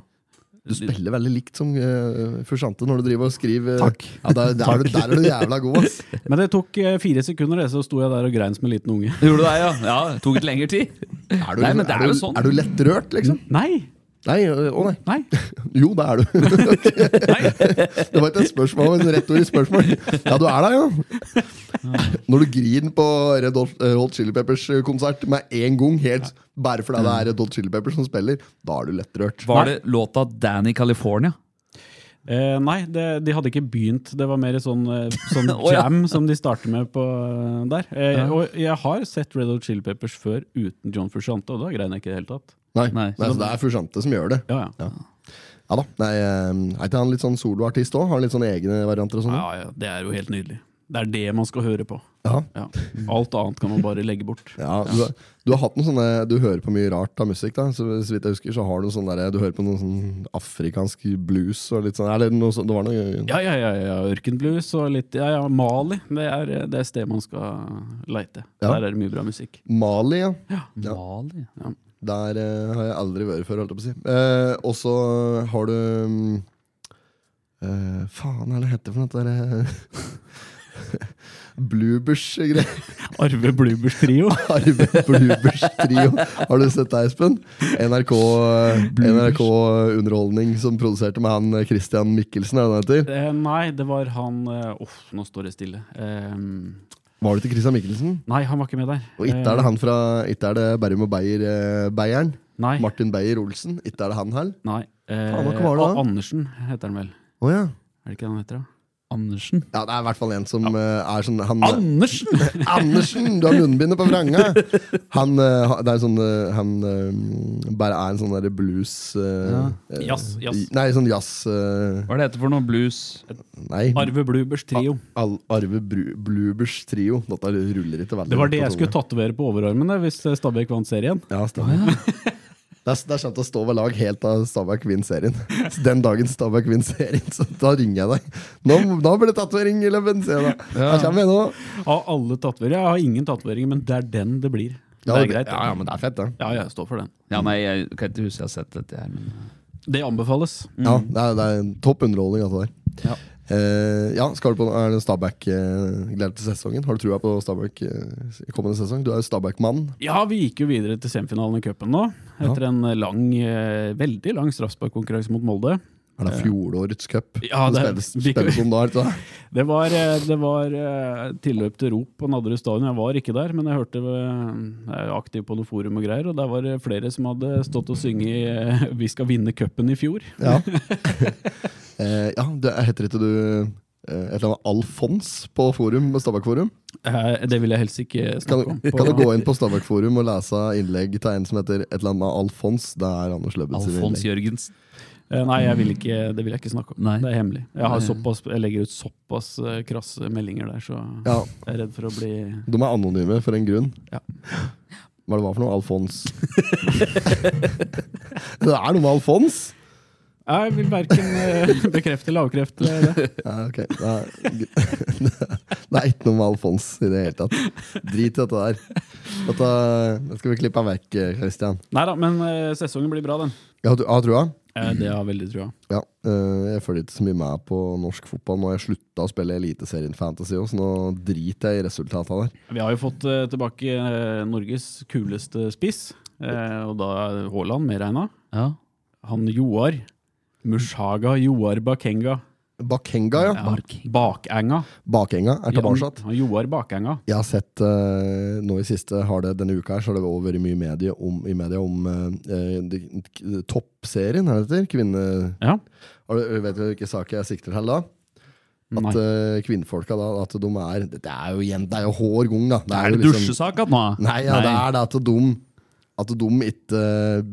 Du spiller veldig likt som uh, Fursante når du driver og skriver. Takk. Ja, der, der, er du, der er du jævla god, ass. Men det tok uh, fire sekunder, det, så sto jeg der og grein som en liten unge. Gjorde du det, ja? Ja, det tok litt lengre tid. Er du, Nei, men det er du, jo sånn. Er du lettrørt, liksom? Nei! Nei, å nei. Nei! Jo, det er du. det var ikke et spørsmål, men ord i spørsmål. Ja, du er der, ja. Når du griner på Red Hot, eh, Chili Peppers-konsert med en gang, helt bare fordi det er Red Hot Chili Peppers som spiller, da er du lettrørt. Var det låta Danny California? Eh, nei, det, de hadde ikke begynt. Det var mer sånn, eh, sånn jam som de starter med på eh, der. Eh, Og jeg har sett Red Hot Chili Peppers før uten John Frusciante, og da grein jeg ikke i det hele tatt. Nei, Nei. nei. så det er Fursante som gjør det. Ja, ja. Ja da. Nei, eh, er ikke han litt sånn soloartist òg? Har han litt sånne egne varianter og sånt? ja, ja. Det er jo helt nydelig. Det er det man skal høre på. Ja. Ja. Alt annet kan man bare legge bort. Ja, du, har- du har hatt noen sånne Du hører på mye rart av musikk, da. Så, så vidt jeg husker, så har du sånn der, Du hører på noen sånn afrikansk blues og litt sånn Er det noe sånt? Det var noe Ja, ja, ja. ja. Ørkenblues og litt Ja, ja, Mali. Det er det er sted man skal leite. Ja. Der er det mye bra musikk. Mali, ja. Ja. Mali? Der uh, har jeg aldri vært før, holdt jeg på å si. Uh, og så har du um, uh, Faen, er det heter for noe? Det derre Bluebers-greier. Arve Bluebers Trio. Arve Bluebers Trio. Har du sett det, Espen? NRK, NRK Underholdning som produserte med han Christian Mikkelsen, er det han heter? Nei, det var han Uff, nå står det stille. Eh, Var det til Christian Mikkelsen? nei, han var ikke med der. Og ikke er det han fra Ikke er det Berrum og Beyer eh, Beieren? Eh, nei. Martin Beyer-Olsen? Ikke er det han her? nei. Eh, Faen, hva var det da? Andersen heter han vel. Å ja. Er det ikke det han heter? da? Andersen? Ja, det er i hvert fall en som eh, er sånn han, Andersen! Andersen! Du har munnbindet på vranga! Han, eh, det er sånn eh, Han bare er en sånn derre blues eh, eh, Yes, yes. Nei, sånn jazz Hva er det heter for noe? Blues? Nei. Arve Blubers Trio. Al Arve Bru Blubers Trio. Dette ruller ikke veldig Det var det jeg skulle tatovere på overarmen det, hvis Stabæk vant serien. Ja, stemmer. Det er, det er kjent å stå ved lag helt av Stabæk vinner serien. Den dagen Stabæk vinner serien, så da ringer jeg deg. Nå, nå blir det tatovering i Løven, sier jeg da. Her kommer jeg nå. Av alle tatoveringer. Jeg har ingen tatoveringer, men det er den det blir. Ja, det er greit. Ja, ja, men det er fett, det. ja, jeg står for den. Ja, nei, jeg kan ikke huske jeg har sett dette her. Men... Det anbefales. Ja, det er, det er en topp underholdning, altså. Der. Ja. Eh, ja, skal du på Er det Stabæk uh, gleder til sesongen? Har du trua på Stabæk uh, kommende sesong? Du er jo Stabæk-mann. Ja, vi gikk jo videre til semifinalen i cupen nå. Etter en lang, uh, veldig lang straffesparkkonkurranse mot Molde. Er det fjorårets cup? Ja, det det- ikke sant? Det var, eh, det var eh, tilløp til rop på Nadderud stadion. Jeg var ikke der, men jeg hørte eh, Jeg er aktiv på noe forum og greier, og der var det flere som hadde stått og synget eh, 'Vi skal vinne cupen' i fjor. Ja. eh, ja, det heter ikke du eh, et eller annet Alfons på forum, Stabæk Forum? Eh, Det vil jeg helst ikke snakke om. kan du gå inn på Stabæk Forum og lese innlegg til en som heter et eller annet med Alfons? Det er Anders Løbben sine Alfons Jørgens? Jørgensen. Eh, Nei, jeg vil ikke, det vil jeg ikke snakke om. Nei. Det er hemmelig. Jeg, har såpass, jeg legger ut såpass eh, krasse meldinger der, så Ja, jeg er redd for å bli De er anonyme for en grunn. Ja. Hva det var for noe? Alfons? det er noe med Alfons! Jeg vil verken eh, bekrefte eller avkrefte det. Ja, ok. Det er, det er ikke noe med Alfons i det hele tatt. Drit i dette der. Dette, det skal vi klippe vekk, Christian. Nei da, men eh, sesongen blir bra, den. Ja, du har trua. Eh, det har veldig trua. Ja, jeg følger ikke så mye med på norsk fotball. Nå har jeg slutta å spille Eliteserien Fantasy også, så nå driter jeg i resultatene der. Vi har jo fått eh, tilbake eh, Norges kuleste spiss, eh, og da er Haaland medregna. Ja. Han Joar. Mushaga Joar Bakenga. Bakenga, ja. Ja, Bakenga. Bakenga er tilbake. Ja, Joar Bakenga. Jeg har sett uh, nå i siste har det, Denne uka her så har det vært mye medie om, i media om uh, toppserien, er det det heter? Kvinne... Ja. Har du, vet du hvilke saker jeg sikter til da? At Nei. øh, kvinnfolka da, at de er Det er jo det er jo hår gang, da. Det Er er det liksom- dusjesaka nå? Nei, ja, det er det at de at de ikke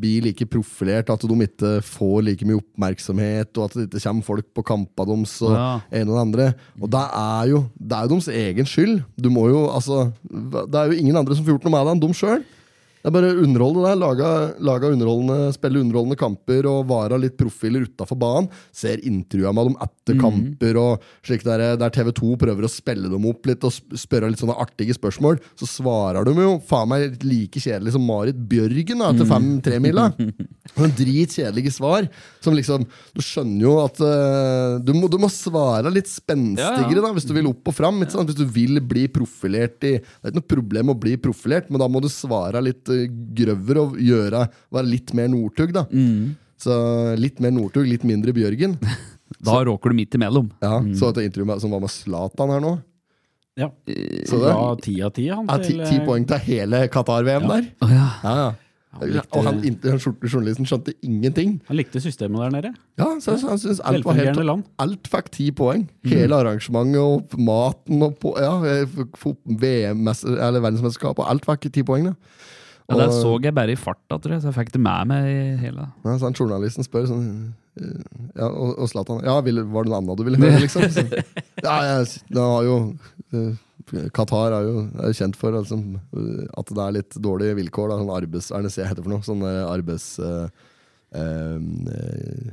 blir like profilert, at de ikke får like mye oppmerksomhet, og at det ikke kommer folk på kampene deres og Ja. en og det andre. Og det er jo det er jo deres egen skyld. Du må jo, altså, det er jo ingen andre som får gjort noe med det enn dem sjøl. Det er bare underholde det. Laga, laga underholdende, spille underholdende kamper og vara litt profiler utafor banen. Ser intervjua med dem etter kamper, og slik der, der TV 2 prøver å spille dem opp litt og spørre litt sånne artige spørsmål, så svarer de jo faen meg like kjedelig som Marit Bjørgen da, etter fem tremila. Sånne Dritkjedelige svar. Som liksom Du skjønner jo at uh, du, må, du må svare litt spenstigere Ja, ja. da hvis du vil opp og fram. Hvis du vil bli profilert i Det er ikke noe problem å bli profilert, men da må du svare litt uh, å og gjøre, være litt mer Northug. da Mm. Så litt mer Northug, litt mindre Bjørgen. Da råker du midt imellom. Ja, Så et intervju med, som var med Zlatan her nå. Ja. Så det ja, ti av ti, han. ja, ti, ti eh, poeng til hele Qatar-VM Ja. der. Oh, ja. Ja, ja. Han likte- Og han, journalisten skjønte ingenting. Han likte systemet der nede. Ja, så, så han synes alt var helt land. Alt fikk ti poeng. Hele arrangementet og maten og på, ja, eh, VM, eller verdensmesterskap og alt fikk ti poeng. Da. Ja, Der så jeg bare i farta, tror jeg, så jeg fikk det med meg i hele Ja, så han journalisten spør sånn eh, ja, Og, Zlatan Ja, var det noe annet du ville høre, liksom? Så, ja, jeg, det har jo eh, Qatar er jo er kjent for eh, at det er litt dårlige vilkår. Da, sånn arbeids... Hva er det jeg heter for noe? Sånn arbeids... Uh, um, eh,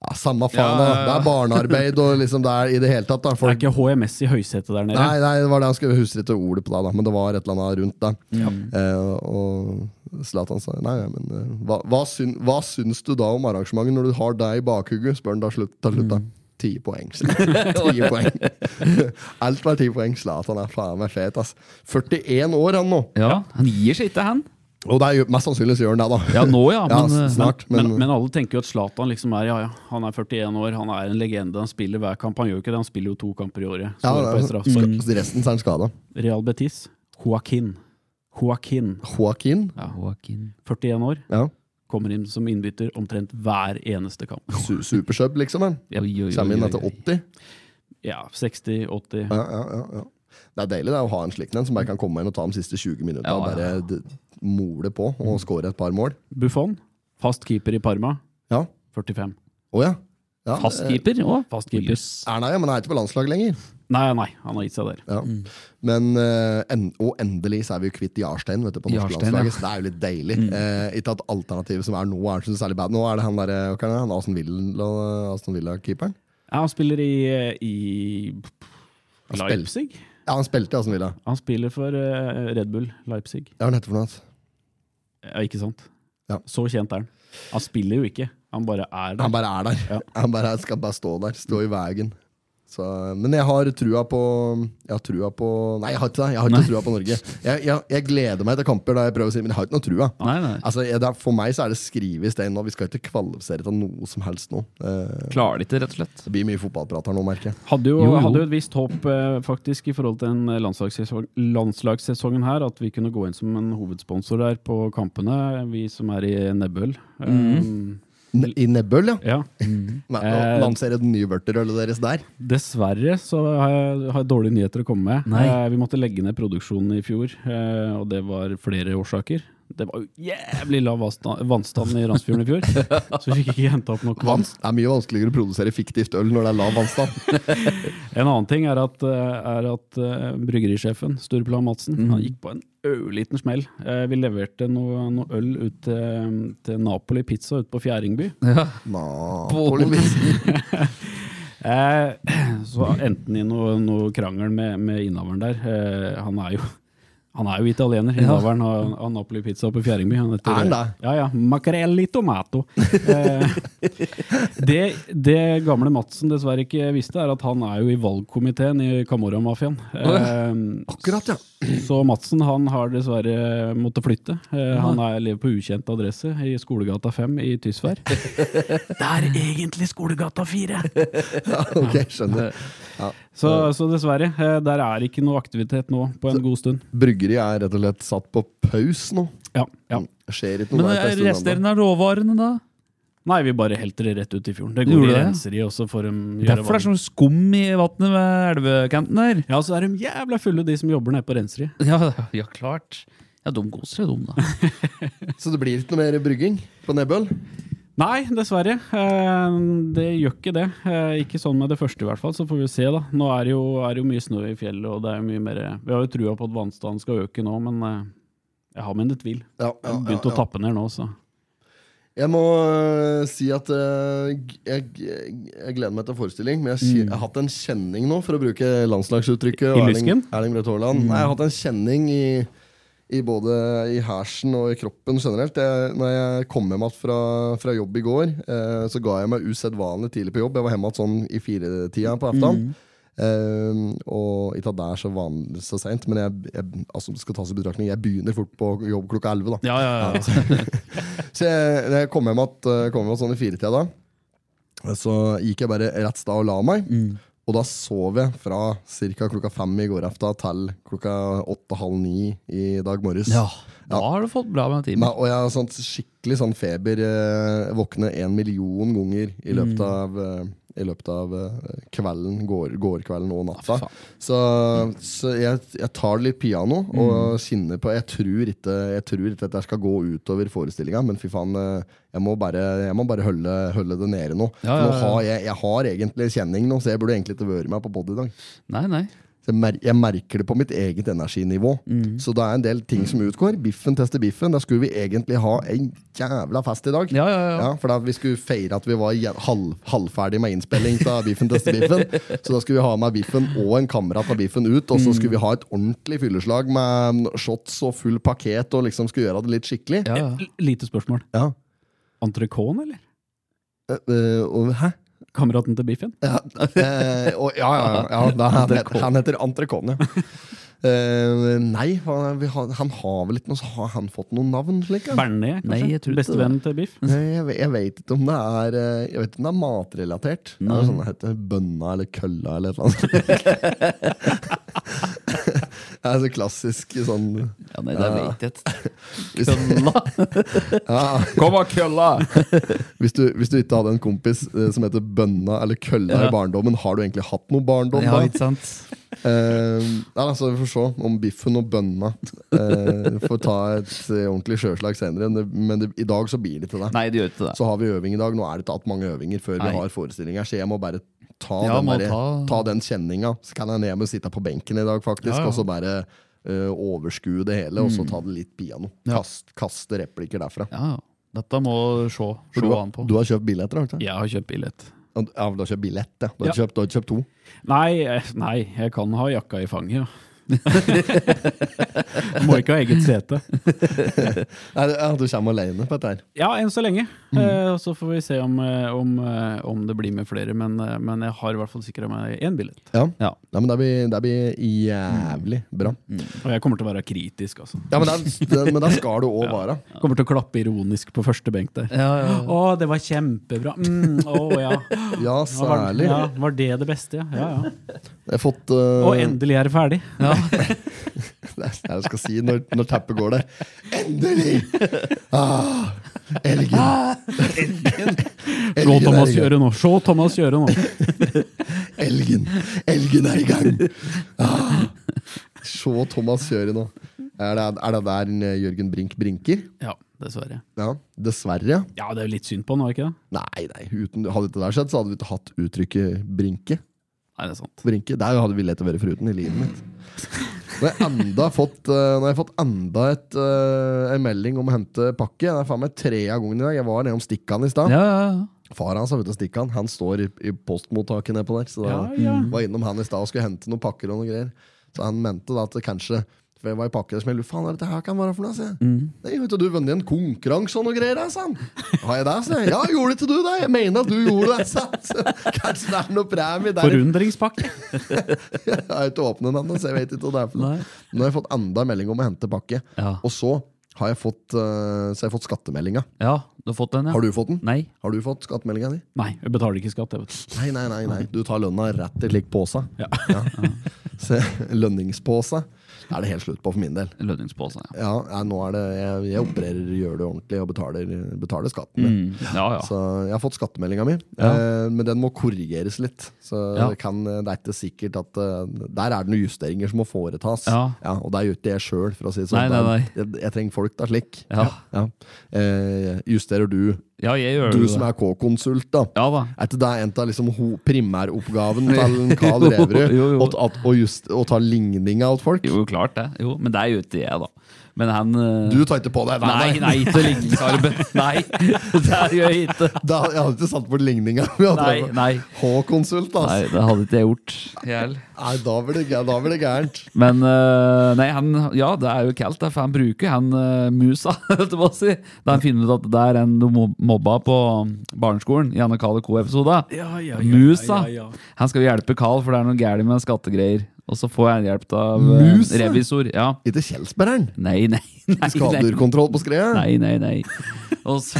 ja, samme faen, Ja, da. ja, ja. Det er barnearbeid og liksom det er i det hele tatt. da Det er ikke HMS i høysetet der nede. Nei, nei, det var det han skulle huske ikke ordet på det, da, men det var et eller annet rundt det. Mm. Eh, og Zlatan sa nei, men eh, hva, hva, syn, hva syns du da om arrangementet når du har deg i bakhugget? Spør han da slutt, til slutt. da Ti poeng. ti poeng. Alt var ti poeng. Zlatan er faen meg fet, ass. 41 år, han nå. Ja, Han gir seg ikke, han. Og det er jo, mest sannsynlig så gjør han det, da. Ja, nå ja, men, ja, snart. Men, Men, men alle tenker jo at Zlatan liksom er ja, ja, han er 41 år, han er en legende. Han spiller hver kamp. Han gjør jo ikke det, han spiller jo to kamper i året. ja, det på er, et resten så er han skada. Real Betis, Joaquin. Joaquin, Joaquin. Ja, Joaquin. 41 år, Ja. kommer inn som innbytter omtrent hver eneste kamp. Su Supersub, liksom. Han. Ja, oi, oi, oi, Kommer inn etter 80. Ja, 60-80. Ja, ja, ja, ja. Det er deilig det, å ha en slik en som bare kan komme inn og ta de siste 20 minuttene Ja, ja, ja. Mole på og skåre et par mål. Buffon, fast keeper i Parma, Ja. 45. Å ja. ja. Fast eh, keeper òg. Fast keeper. Er han ja, men han er ikke på landslaget lenger. Nei, nei, han har gitt seg der. Ja. Men, eh, en, og endelig så er vi jo kvitt Jarstein vet du, på Jarstein, landslaget, ja. så det er jo litt deilig. Eh, ikke at alternativet som er nå, er så særlig bad. Nå er det han der, hva er det, han Aston Villa-keeperen. Villa-keeperen. Ja, han spiller i, i Leipzig. Ja, han spilte i Aston Villa. Han spiller for eh, Red Bull Leipzig. Ja, hva heter det for noe? Ja, ikke sant? Ja. Så kjent er han. Han spiller jo ikke, han bare er der. Han bare er der. Ja. Han bare skal bare stå der. Stå i veien. Så, men jeg har trua på Jeg har trua på Nei, jeg har ikke det. Jeg har ikke trua på Norge. Jeg, jeg, jeg gleder meg til kamper da jeg prøver å si men jeg har ikke noe trua. Nei, nei. Altså, jeg, det er, for meg så er det skrevet i stein nå. Vi skal ikke kvalifisere til noe som helst nå. Eh, Klarer det ikke, rett og slett. det blir mye fotballprat her nå, merker jeg. Hadde jo, Jo, jo. hadde jo et visst håp eh, faktisk i forhold til den landslagssesong, landslagssesongen her, at vi kunne gå inn som en hovedsponsor der på kampene, vi som er i Nebbøl. Mhm. Ne I Nebbøl, ja. ja. Nei, Eh, Lansere den nye vørterølet deres der. Dessverre så har jeg, har jeg dårlige nyheter å komme med. Nei. Eh, vi måtte legge ned produksjonen i fjor, eh, og det var flere årsaker. Det var jo jævlig lav vannstand- i Randsfjorden i fjor, så vi fikk ikke henta opp nok vann. Det er mye vanskeligere å produsere fiktivt øl når det er lav vannstand. En annen ting er at, eh, er at eh, bryggerisjefen, Stureplan Madsen, mm. han gikk på en ørliten smell. Eh, Vi leverte noe, noe øl ut til, til Napoli Pizza ute på Fjæringby. Ja. Napoli. Eh, så endte han i noe, noe krangel med, med innehaveren der. Eh, han er jo han er jo italiener, innehaveren av, av Napoli Pizza på Fjæringby. Han heter, Er han da? Ja, ja. Macarelli tomato. Eh, det, det gamle Madsen dessverre ikke visste, er at han er jo i valgkomiteen i Camorra-mafiaen. Eh, Akkurat, ja. så Madsen han har dessverre måttet flytte. Eh, han er, lever på ukjent adresse i Skolegata 5 i Tysvær. det er egentlig Skolegata 4! ja ok, skjønner. Så, så dessverre, eh, der er ikke noe aktivitet nå på en god stund. Bryggeri er rett og slett satt på pause nå. Ja, ja. Skjer ikke noe Men der på en stund ennå. resterende av råvarene, da? Nei, vi bare helter det rett ut i fjorden. Det går de det? renseri, og så får de gjøre Derfor det er sånn skum i vannet ved elvekanten her. Ja, så er de jævla fulle, de som jobber nede på renseriet. Ja, ja klart. Ja, de koser seg, de, da. Så det blir ikke noe mer brygging på Nebbøl? Nei, dessverre. Eh, Det gjør ikke det. Eh, Ikke sånn med det første, i hvert fall. Så får vi se, da. Nå er det jo, er det jo mye snø i fjellet, og det er jo mye mer Vi har jo trua på at vannstanden skal øke nå, men eh, jeg har mine tvil. Ja, Jeg har begynt å tappe ned nå, så Jeg må uh, si at uh, jeg, jeg, jeg gleder meg til forestilling, men jeg, si- jeg har hatt en kjenning nå, for å bruke landslagsuttrykket. I Erling-? Erling Brødt Haaland. Nei, jeg har hatt en kjenning i, I både i hersen og i kroppen generelt. Jeg, når jeg kom hjem fra, fra jobb i går, eh, så ga jeg meg usedvanlig tidlig på jobb. Jeg var hjemme igjen sånn i firetida på aften. Eh, og ikke at det er så vanlig så seint, men jeg, jeg, altså, det skal tas i betraktning Jeg begynner fort på jobb klokka elleve. Ja, ja, ja. Så jeg, jeg kom hjem igjen sånn i firetida da, så gikk jeg bare rett sted og la meg. Og da sov jeg fra ca. klokka fem i går aften til klokka åtte-halv ni i dag morges. ja. Da har du fått bra med timer. og jeg har sånn skikkelig sånn feber. Eh, våkne en million ganger i løpet av, eh, i løpet av eh, kvelden, går, kvelden og natta. faen. Så, så jeg, jeg tar litt piano og kjenner på Jeg tror ikke, jeg tror ikke at det skal gå utover forestillinga, men fy faen, eh, jeg må bare, jeg må bare holde, holde det nede nå. Ja, ja, nå har jeg, jeg har egentlig kjenning nå, så jeg burde egentlig ikke vært med på pod i dag. Nei, nei. Så jeg, merker det på mitt eget energinivå. Mm. Så det er en del ting som utgår. Biffen tester biffen. Da skulle vi egentlig ha en jævla fest i dag. Ja, ja, ja. Ja, for da vi skulle feire at vi var halv, halvferdig med innspilling av Biffen tester biffen. Så da skulle vi ha med Biffen og en kamerat av Biffen ut. Og Mm. så skulle vi ha et ordentlig fylleslag med shots og full pakket og liksom skulle gjøre det litt skikkelig. ja, ja. Lite spørsmål. Ja. Entrecôte, eller? Uh, uh, hæ? Kameraten til Biffen? Ja, eh, og, ja, ja, ja, da, han, han heter Entrecôte, Eh, nei, han, vi har, han har vel ikke noe Har han fått noe navn? slik? Bernet, kanskje? Bestevennen til Biff? Nei, jeg, jeg vet ikke om det er eh, Jeg vet ikke om det er matrelatert. Det er sånn det heter Bønna eller kølla eller et eller annet. det er så klassisk sånn ja nei, det Ja. vet jeg ikke. Kølla! ja, Kom og kølla! hvis, du, hvis du ikke hadde en kompis eh, som heter Bønna eller kølla Ja. i barndommen, har du egentlig hatt noe barndom Ja, da? ikke sant? Eh, ja, altså, Vi får se om biffen og bønna. Uh, får ta et eh, ordentlig sjøslag senere. Men, det, i dag så blir det til det. Nei, det gjør ikke det. Så har vi øving i dag. Nå er det ikke hatt mange øvinger før Nei. vi har forestillinger, så jeg må bare ta, Ja, den, der, ta- ta den kjenninga. Så kan jeg ned å sitte på benken i dag, faktisk, Ja, ja. og så bare uh, overskue det hele, og så ta det litt piano. Kast, kaste replikker derfra. Dette må se, du, du har kjøpt billetter, ikke? Jeg har kjøpt billett. Ja, du har kjøpt billett, da. Du har, Ja. Kjøpt, du har kjøpt to. Nei, eh, nei, jeg kan ha jakka i fanget, ja. Må ikke ha eget sete. Nei, du kommer alene på dette her. Ja, enn så lenge. Eh, så får vi se om, eh, om, eh, om det blir med flere, men, men jeg har i hvert fall sikra meg én billett. Ja. Ja. ja, men det blir, det blir jævlig bra. Og jeg kommer til å være kritisk, altså. Ja, men det, det, men det skal du òg være. Kommer til å klappe ironisk på første benk der. Ja, ja. Å, det var kjempebra! Mm, å ja. Ja, Var, særlig. ja. Var det det beste, ja? ja, ja. Jeg har fått uh... Og endelig er det ferdig. ja. Det er det jeg skal si når, når teppet går der. Endelig! Ah, elgen. Ah, Elgen Thomas Se Thomas gjøre nå! Se Thomas gjøre nå! Elgen. Elgen er i gang! Ah. Se Thomas gjøre nå. Er det, er det der eh, Jørgen Brink brinker? Ja, dessverre. Ja, dessverre. Ja, det er jo litt synd på han, var det ikke det? Nei, nei, uten, hadde ikke det skjedd, så hadde vi ikke hatt uttrykket brinke. Nei, det er sant. Brinke, Der hadde vi lett å være foruten i livet mitt. Nå har jeg enda fått, eh, har jeg fått enda et, eh, en melding om å hente pakke. Det er faen meg tre av gangen i dag. Jeg var nede om Stikkan i stad. ja, ja, ja. Far hans har Stikkan. Han står i, i postmottaket nedpå der. Så da Ja, ja. var innom han i stad og skulle hente noen pakker og noen greier. Så han mente da at det kanskje Jeg var i pakke som jeg lurte faen dette her kan være for noe. sier jeg. Nei, vet du, du vunnet en konkurranse og noe greier, da, sa. Har jeg det, jeg. Ja, gjorde ikke du det? Jeg mener at du gjorde det, sa. Kanskje det er noe premie der. Forundringspakke! Jeg har ikke åpnet den ennå, så jeg vet ikke hva det er for noe. Nei. Nå har jeg fått enda en melding om å hente pakke. Ja. Og så har jeg fått, så har fått skattemeldinga. ja, du har fått den, ja? Har du fått den? Nei. Har du fått skattemeldinga di? Nei, jeg betaler ikke skatt. Jeg vet. Nei, nei, nei, nei. Du tar lønna rett i lik pose. Ja. Så, lønningspose er det helt slutt på for min del. Lønningspose, ja. Ja, ja, nå er det, jeg, jeg opererer, gjør det ordentlig og betaler, betaler skatten. min. Mm. Ja, ja. Så jeg har fått skattemeldinga mi, eh, men den må korrigeres litt. Så det, kan, det er ikke sikkert at eh, Der er det noen justeringer som må foretas. Ja. og det er jo ikke jeg sjøl, for å si det sånn. Nei, nei, nei. Jeg, jeg trenger folk da slik. Ja. Ja. Eh, justerer du, Ja, jeg gjør du det. som er K-konsult, da. Ja da. Er ikke det en av liksom, primæroppgaven til Karl Reverud? Å, ta- ligninga av folk? Jo, klart det. Jo, men det er jo ikke jeg, da. Men han eh, Du tar ikke på deg? Nei, nei, ikke ligningsarbeid. Nei, det gjør jeg ikke. Da, jeg hadde ikke satt bort ligninga. Nei, nei. H-konsult, altså. Nei, det hadde ikke jeg gjort. Hjel. Nei, da blir det, da blir det gærent. Men uh, nei, han, ja, det er jo kaldt, for han bruker han uh, musa, holdt jeg på å si. Da han finner ut at det er en du mobba på barneskolen i Anne Kale Co-episoden. Ja, ja, ja, Musa. ja, ja. Han skal jo hjelpe Carl, for det er noe galt med skattegreier. Og så får jeg hjelp av Muse? Revisor. Ja. Ikke Kjelsbergeren. Nei, nei, nei. Skadedyrkontroll på skredet. Nei, nei, nei. Og så,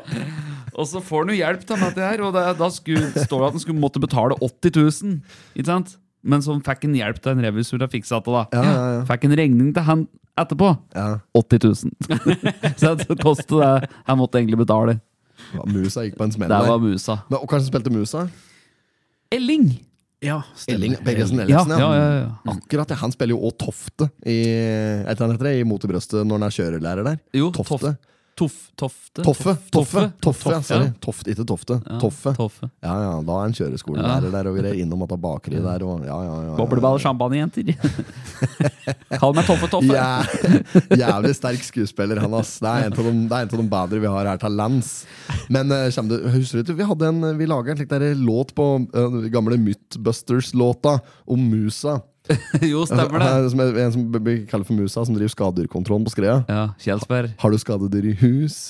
og så får han jo hjelp til dette her, og det, da skulle, står det at han skulle måtte betale 80 000. Ikke sant? Men så fikk han hjelp til en revisor til å fikse det. da. Ja, ja, ja. Fikk en regning til han etterpå. Ja. 80 000. så det kostet det han måtte egentlig betale. Ja, Musa gikk på en smell Det var der. musa. Men, og hva spilte Musa? Elling! Ja, Elling Pedersen Ellingsen. Ja, ja, ja, ja. Akkurat. Han spiller jo òg Tofte i, i Mot i brøstet når han er kjørelærer der. Jo, Tofte. Toff, tofte? Toffe. Toffe, Toffe, toffe, sorry. Ja. Ikke Tofte. Ja, Toffe. Toffe. Ja, ja, da er en kjøreskolelærer der og greier. Innom at det er bakeri der og ja, ja, ja. ja, Bobleball og champagnejenter. Kall meg Toffe Toffe. Ja, jævlig sterk skuespiller, han ass. Det er en av de, det en av de bedre vi har her til lands. Men uh, du, husker du ikke, vi hadde en Vi laga en slik der låt på uh, gamle Mythbusters-låta om musa. jo, stemmer det. Eh, Som er, en som blir kalt for musa, som driver skadedyrkontrollen på skredet. Ja, Kjelsberg. Har du skadedyr i hus?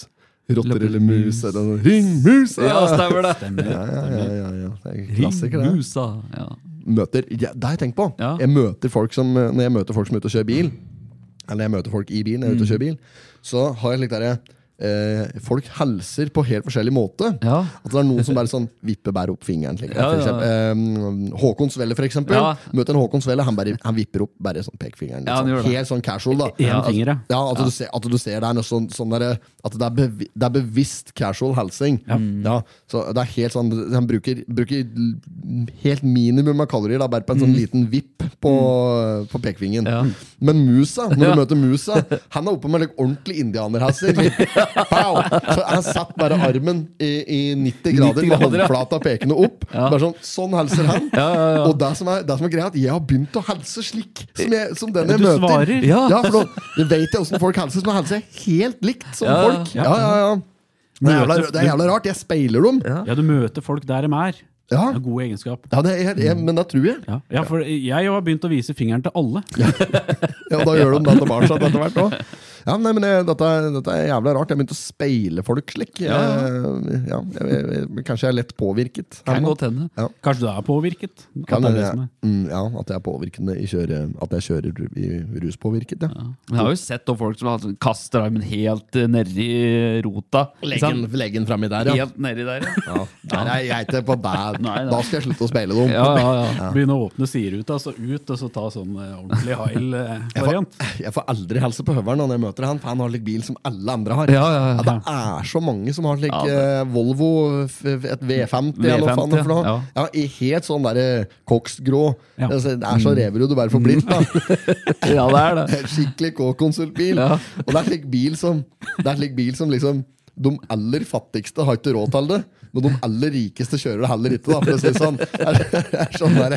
Rotter eller mus? Eller noe. Ring musa! Ja, stemmer det. Ja, ja, ja, ja, ja. Det er klassiker, det. Musa. Ja. møter ja, Det har jeg tenkt på. Ja. Jeg møter folk som, når jeg møter folk som er ute og kjører bil, eller jeg møter folk i bilen, jeg er ute og kjører bil, så har jeg slik derre eh, Folk helser på helt forskjellig måte. Ja. At det er noen som bare sånn vipper bare opp fingeren. Slik, Ja, ja, eh, Håkon Svelle, for eksempel. Ja. Møter en Håkon Svelle, han, bare, han vipper opp bare sånn pekefingeren. Liksom. Helt sånn casual, da. En Ja, finger, ja. Ja, at, Du ser, at du ser det er noe sånn, sånn der, At det er, bevi, det er bevisst casual helsing. Ja. så det er helt sånn Han bruker, bruker helt minimum av kalorier, da, bare på en sånn liten vipp på, på pekefingeren. Ja. Men musa, når Ja. du møter musa, han er oppe med like, ordentlig indianerhalser. Pow! Så han satt bare armen i, i 90 grader, 90 med grader, ja. håndflata pekende opp. Ja. Bare sånn, sånn hilser han. Ja, ja, ja. Og det som, er, det som er greia, er at jeg har begynt å hilse slik som, jeg, som den jeg Du møter. svarer. Ja. Ja, for nå vet jeg åssen folk hilser. Så nå hilser jeg helt likt som Ja, folk. Ja, ja, ja. Det er, jævla, det er jævla rart. Jeg speiler dem. Ja, Ja, du møter folk der de er. Det ja. er god egenskap. det er, jeg, men det tror jeg. Ja, ja for jeg har begynt å vise fingeren til alle. Ja, Da gjør de det tilbake etter hvert òg. Ja, nei, men jeg, dette, dette er jævla rart. Jeg begynte å speile folk slik. Ja, Jeg, ja, jeg, jeg, jeg, kanskje jeg er lett påvirket. Kan godt hende. Kanskje du er påvirket? At Kan det er det er. mm, ja, at jeg er påvirkende i kjøre, At jeg kjører i ruspåvirket, ja. Jeg har jo sett folk som har- kaster armen helt eh, nedi rota. Legg Leggen, leggen framme der, ja. Helt nedi der, ja. ja. Der er jeg ikke på nei. Da skal jeg slutte å speile dem. Ja, ja, ja. Begynne å åpne sideruta, så ut, og så ta sånn eh, ordentlig heil-variant. får, jeg får aldri helse på høveren når jeg møter han, for han har slik bil som alle andre har. Ja, ja, ja. det er så mange som har slik eh, Volvo, et V50 eller hva faen for noe. ja. I helt sånn derre koksgrå. Ja. Altså, Det er så reverud du bare får blitt. da ja, det er det. Skikkelig K-konsultbil. Og det er slik bil som Det er slik bil som liksom de aller fattigste har ikke råd til det, men de aller rikeste kjører det heller ikke. da, for å si sånn. Er, er sånn der,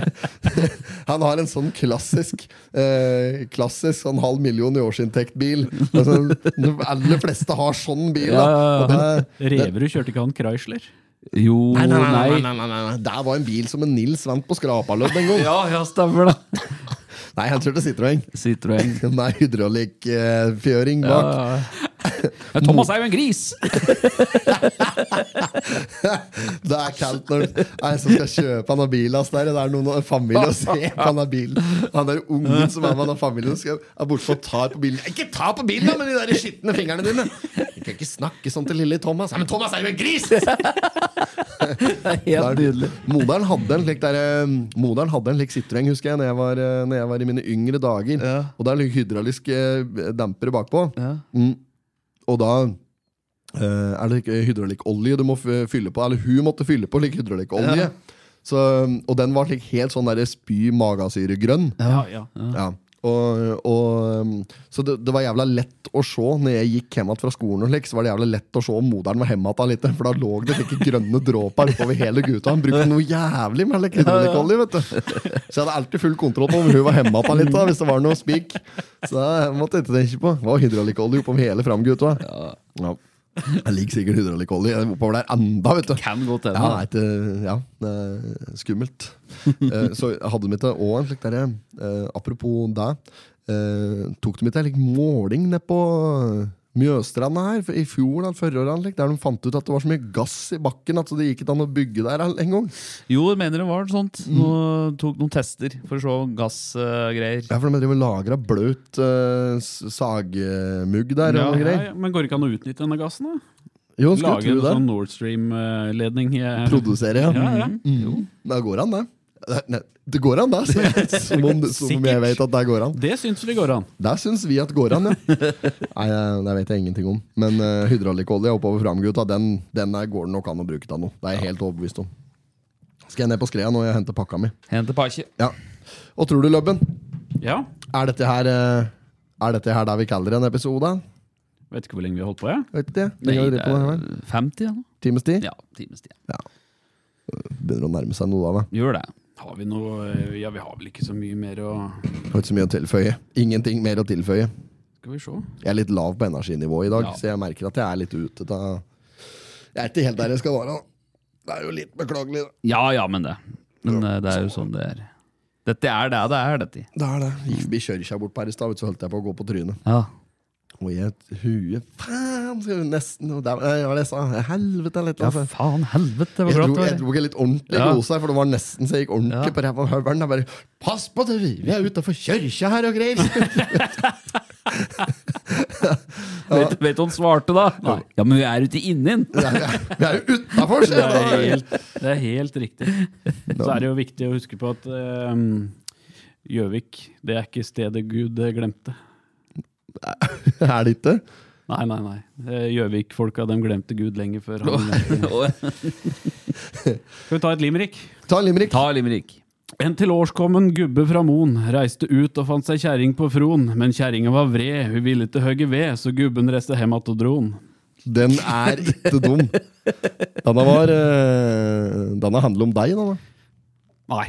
han har en sånn klassisk eh, Klassisk sånn halv million i årsinntekt-bil. Altså, de aller fleste har sånn bil. da. Reverud kjørte ikke han Chrysler? Jo, nei, nei, nei, nei. nei, nei, nei, nei. Det var en bil som en Nils vant på skrapalødd en gang. Ja, ja, stemmer det. Nei, han kjørte Citroën. Citroën. Nei, hydraulikkfjøring bak. ja. Thomas er jo en gris! Det er kaldt når en som skal kjøpe han har bil, hans der. Det er noen av familien og se på han har bilen. Han der ungen som er med han familien, skal, er borte og tar på bilen. Ikke ta på bilen, da, med de der skitne fingrene dine! Du kan ikke snakke sånn til lille Thomas. Ja, men Thomas er jo en gris! Helt nydelig. Moderen hadde en slik der, eh, Moderen hadde en slik Citroën, husker jeg, når jeg var, eh, når jeg var i mine yngre dager. Ja. Og det er en hydraulisk eh, dempere bakpå. Ja. Mm. Og da er det ikke hydraulikkolje du må fylle på. Eller hun måtte fylle på like hydraulikkolje. Så, og den var slik helt sånn der spy magasyregrønn. Ja, ja. Ja. Og, og, um, så det, det var jævla lett å se når jeg gikk hjem fra skolen, og slik, så var det jævla lett å se om moderen var hjemme igjen litt. For da lå det slike grønne dråper oppover hele gutta. Han brukte noe jævlig med like hydrolikkolje, vet du. Så jeg hadde alltid full kontroll på om hun var hjemme igjen litt, da, hvis det var noe spik. Så jeg måtte ikke tenke på. Det var hydraulikkolje oppover hele framgutta. Ja. Jeg liker sikkert hydraulikkolje oppover der enda, vet du. Kan godt hende. Ja, ikke, ja, det skummelt. Eh, så hadde de ikke òg en slik derre eh, Apropos det. eh, tok de ikke en slik måling nede på Mjøstranda her for- i fjor eller forrige år, der de fant ut at det var så mye gass i bakken at det gikk ikke an å bygge der en gang? Jo, jeg mener det var sånt. Nå tok noen tester for å se gassgreier. Ja, for de driver og lagra bløt uh, sagmugg der Ja, og noe Ja, greier. ja, men går det ikke an å utnytte denne gassen? da? Jo, skulle Lage en sånn Nord Stream-ledning? Produsere, ja. Ja, ja. Mm. Det går an, det. Det- det går an, det. Som om, som om jeg vet at det går an. Det syns vi går an. Det syns vi at går an, ja. Nei, det vet jeg ingenting om. Men uh, hydraulikkolje oppover framgutta, den, den er, går det nok an å bruke til noe. Det er jeg helt overbevist om. Skal jeg ned på skreia nå jeg henter pakka mi? Hente pakke. Ja. Og tror du, Løbben, Ja. er dette her eh, Er dette her der vi kaller en episode? Vet ikke hvor lenge vi har holdt på, jeg. Vet ikke. Nei, det det er... er 50, ja. Times tid? Ja, times tid. Begynner å nærme seg noe av det. Gjør det. Har vi noe eh, Ja, vi har vel ikke så mye mer å Har ikke så mye å tilføye. Ingenting mer å tilføye. Skal vi se. Jeg er litt lav på energinivå i dag, Ja. så jeg merker at jeg er litt ute. av Jeg er ikke helt der jeg skal være. Det er jo litt beklagelig. da. Ja ja, men det. Men eh, det er jo sånn det er. Dette er det det er, dette. Det er det. Gikk forbi kjørkja bort på her i stad, så holdt jeg på å gå på trynet. Ja. Og i et hue Faen! skal du Nesten og der, ja, det sa? Helvete, Litt, altså. ja, faen helvete, det var Jeg bra dro, jeg dro ikke litt ordentlig Ja. her, for det var nesten så jeg gikk ordentlig Ja. på ræva av høvelen. Jeg bare Pass på det, vi er utafor kirka her og greier! Vet, vet du hva han svarte da? Ja, men vi er ute i innen! Vi er, jo utafor, Det er sier jeg! helt, det er helt riktig. Så er det jo viktig å huske på at Gjøvik, Gjøvik, det er ikke stedet Gud eh, glemte. Er det ikke? Nei, nei, nei. Eh, Gjøvik-folka de glemte Gud lenge før han. Skal vi ta et limerick? Ta en limerick. Ta limerick. En tilårskommen gubbe fra Moen reiste ut og fant seg kjerring på Fron, men kjerringa var vred, hun ville ikke hogge ved, så gubben reiste hjem att og dron. Den er ikke dum. Denne var uh, Denne handler om deg, denne. Nei.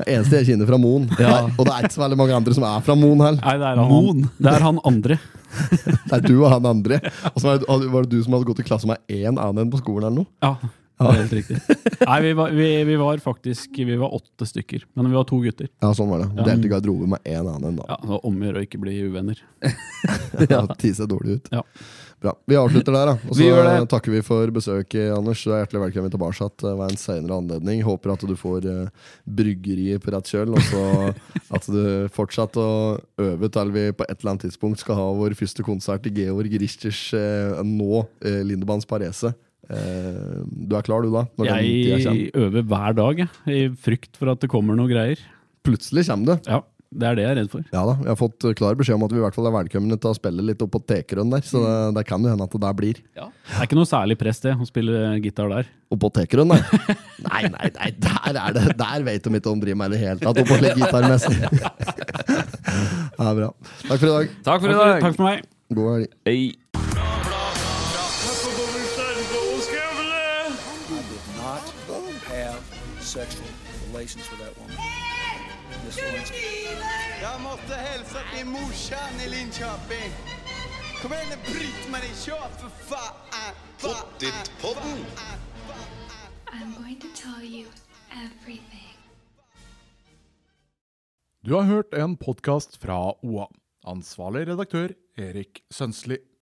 Det eneste jeg kjenner fra Moen. Og det er ikke så veldig mange andre som er fra Moen her. Nei, det er han, Mon. det er han andre. Det er du og han andre. Og så var det, du som hadde gått i klasse med én annen på skolen eller noe? Ja, det er helt riktig. Nei, vi var, vi, vi var faktisk Vi var åtte stykker, men vi var to gutter. Ja, sånn var det. Du delte garderobe med én annen, da. Ja, Det var om å gjøre å ikke bli uvenner. Ja. Ti seg dårlig ut. Ja. Bra. Vi avslutter der, da. Og så takker vi for besøket, Anders. Du er hjertelig velkommen tilbake ved en senere anledning. Håper at du får uh, bryggeriet på rett kjøl, og så at du fortsetter å øve til vi på et eller annet tidspunkt skal ha vår første konsert i Georg Richters uh, nå, uh, Lindemanns Parese. Uh, du er klar, du, da? Jeg øver hver dag, jeg, i frykt for at det kommer noe greier. Plutselig kommer det. Ja, Det er det jeg er redd for. Ja da, Vi har fått eh, klar beskjed om at vi i hvert fall er velkomne til å spille litt opp på Tekerøen der. Så det, det kan jo hende at det der blir. Ja. Det er ikke noe særlig press, det, å spille gitar der. Oppå Tekerøen, nei. nei, nei, nei, der er det Der vet de ikke om de driver med i det hele tatt. Oppå litt gitarmessig. det er bra. Takk for i dag. Takk for i dag. takk for meg. God helg. Hei. not Linköping. Kom igjen, Britt-Marie, kör för fan! Pottitpodden. I'm going to tell you everything. Du har hørt en podkast fra OA. Ansvarlig redaktør Erik Sønsli.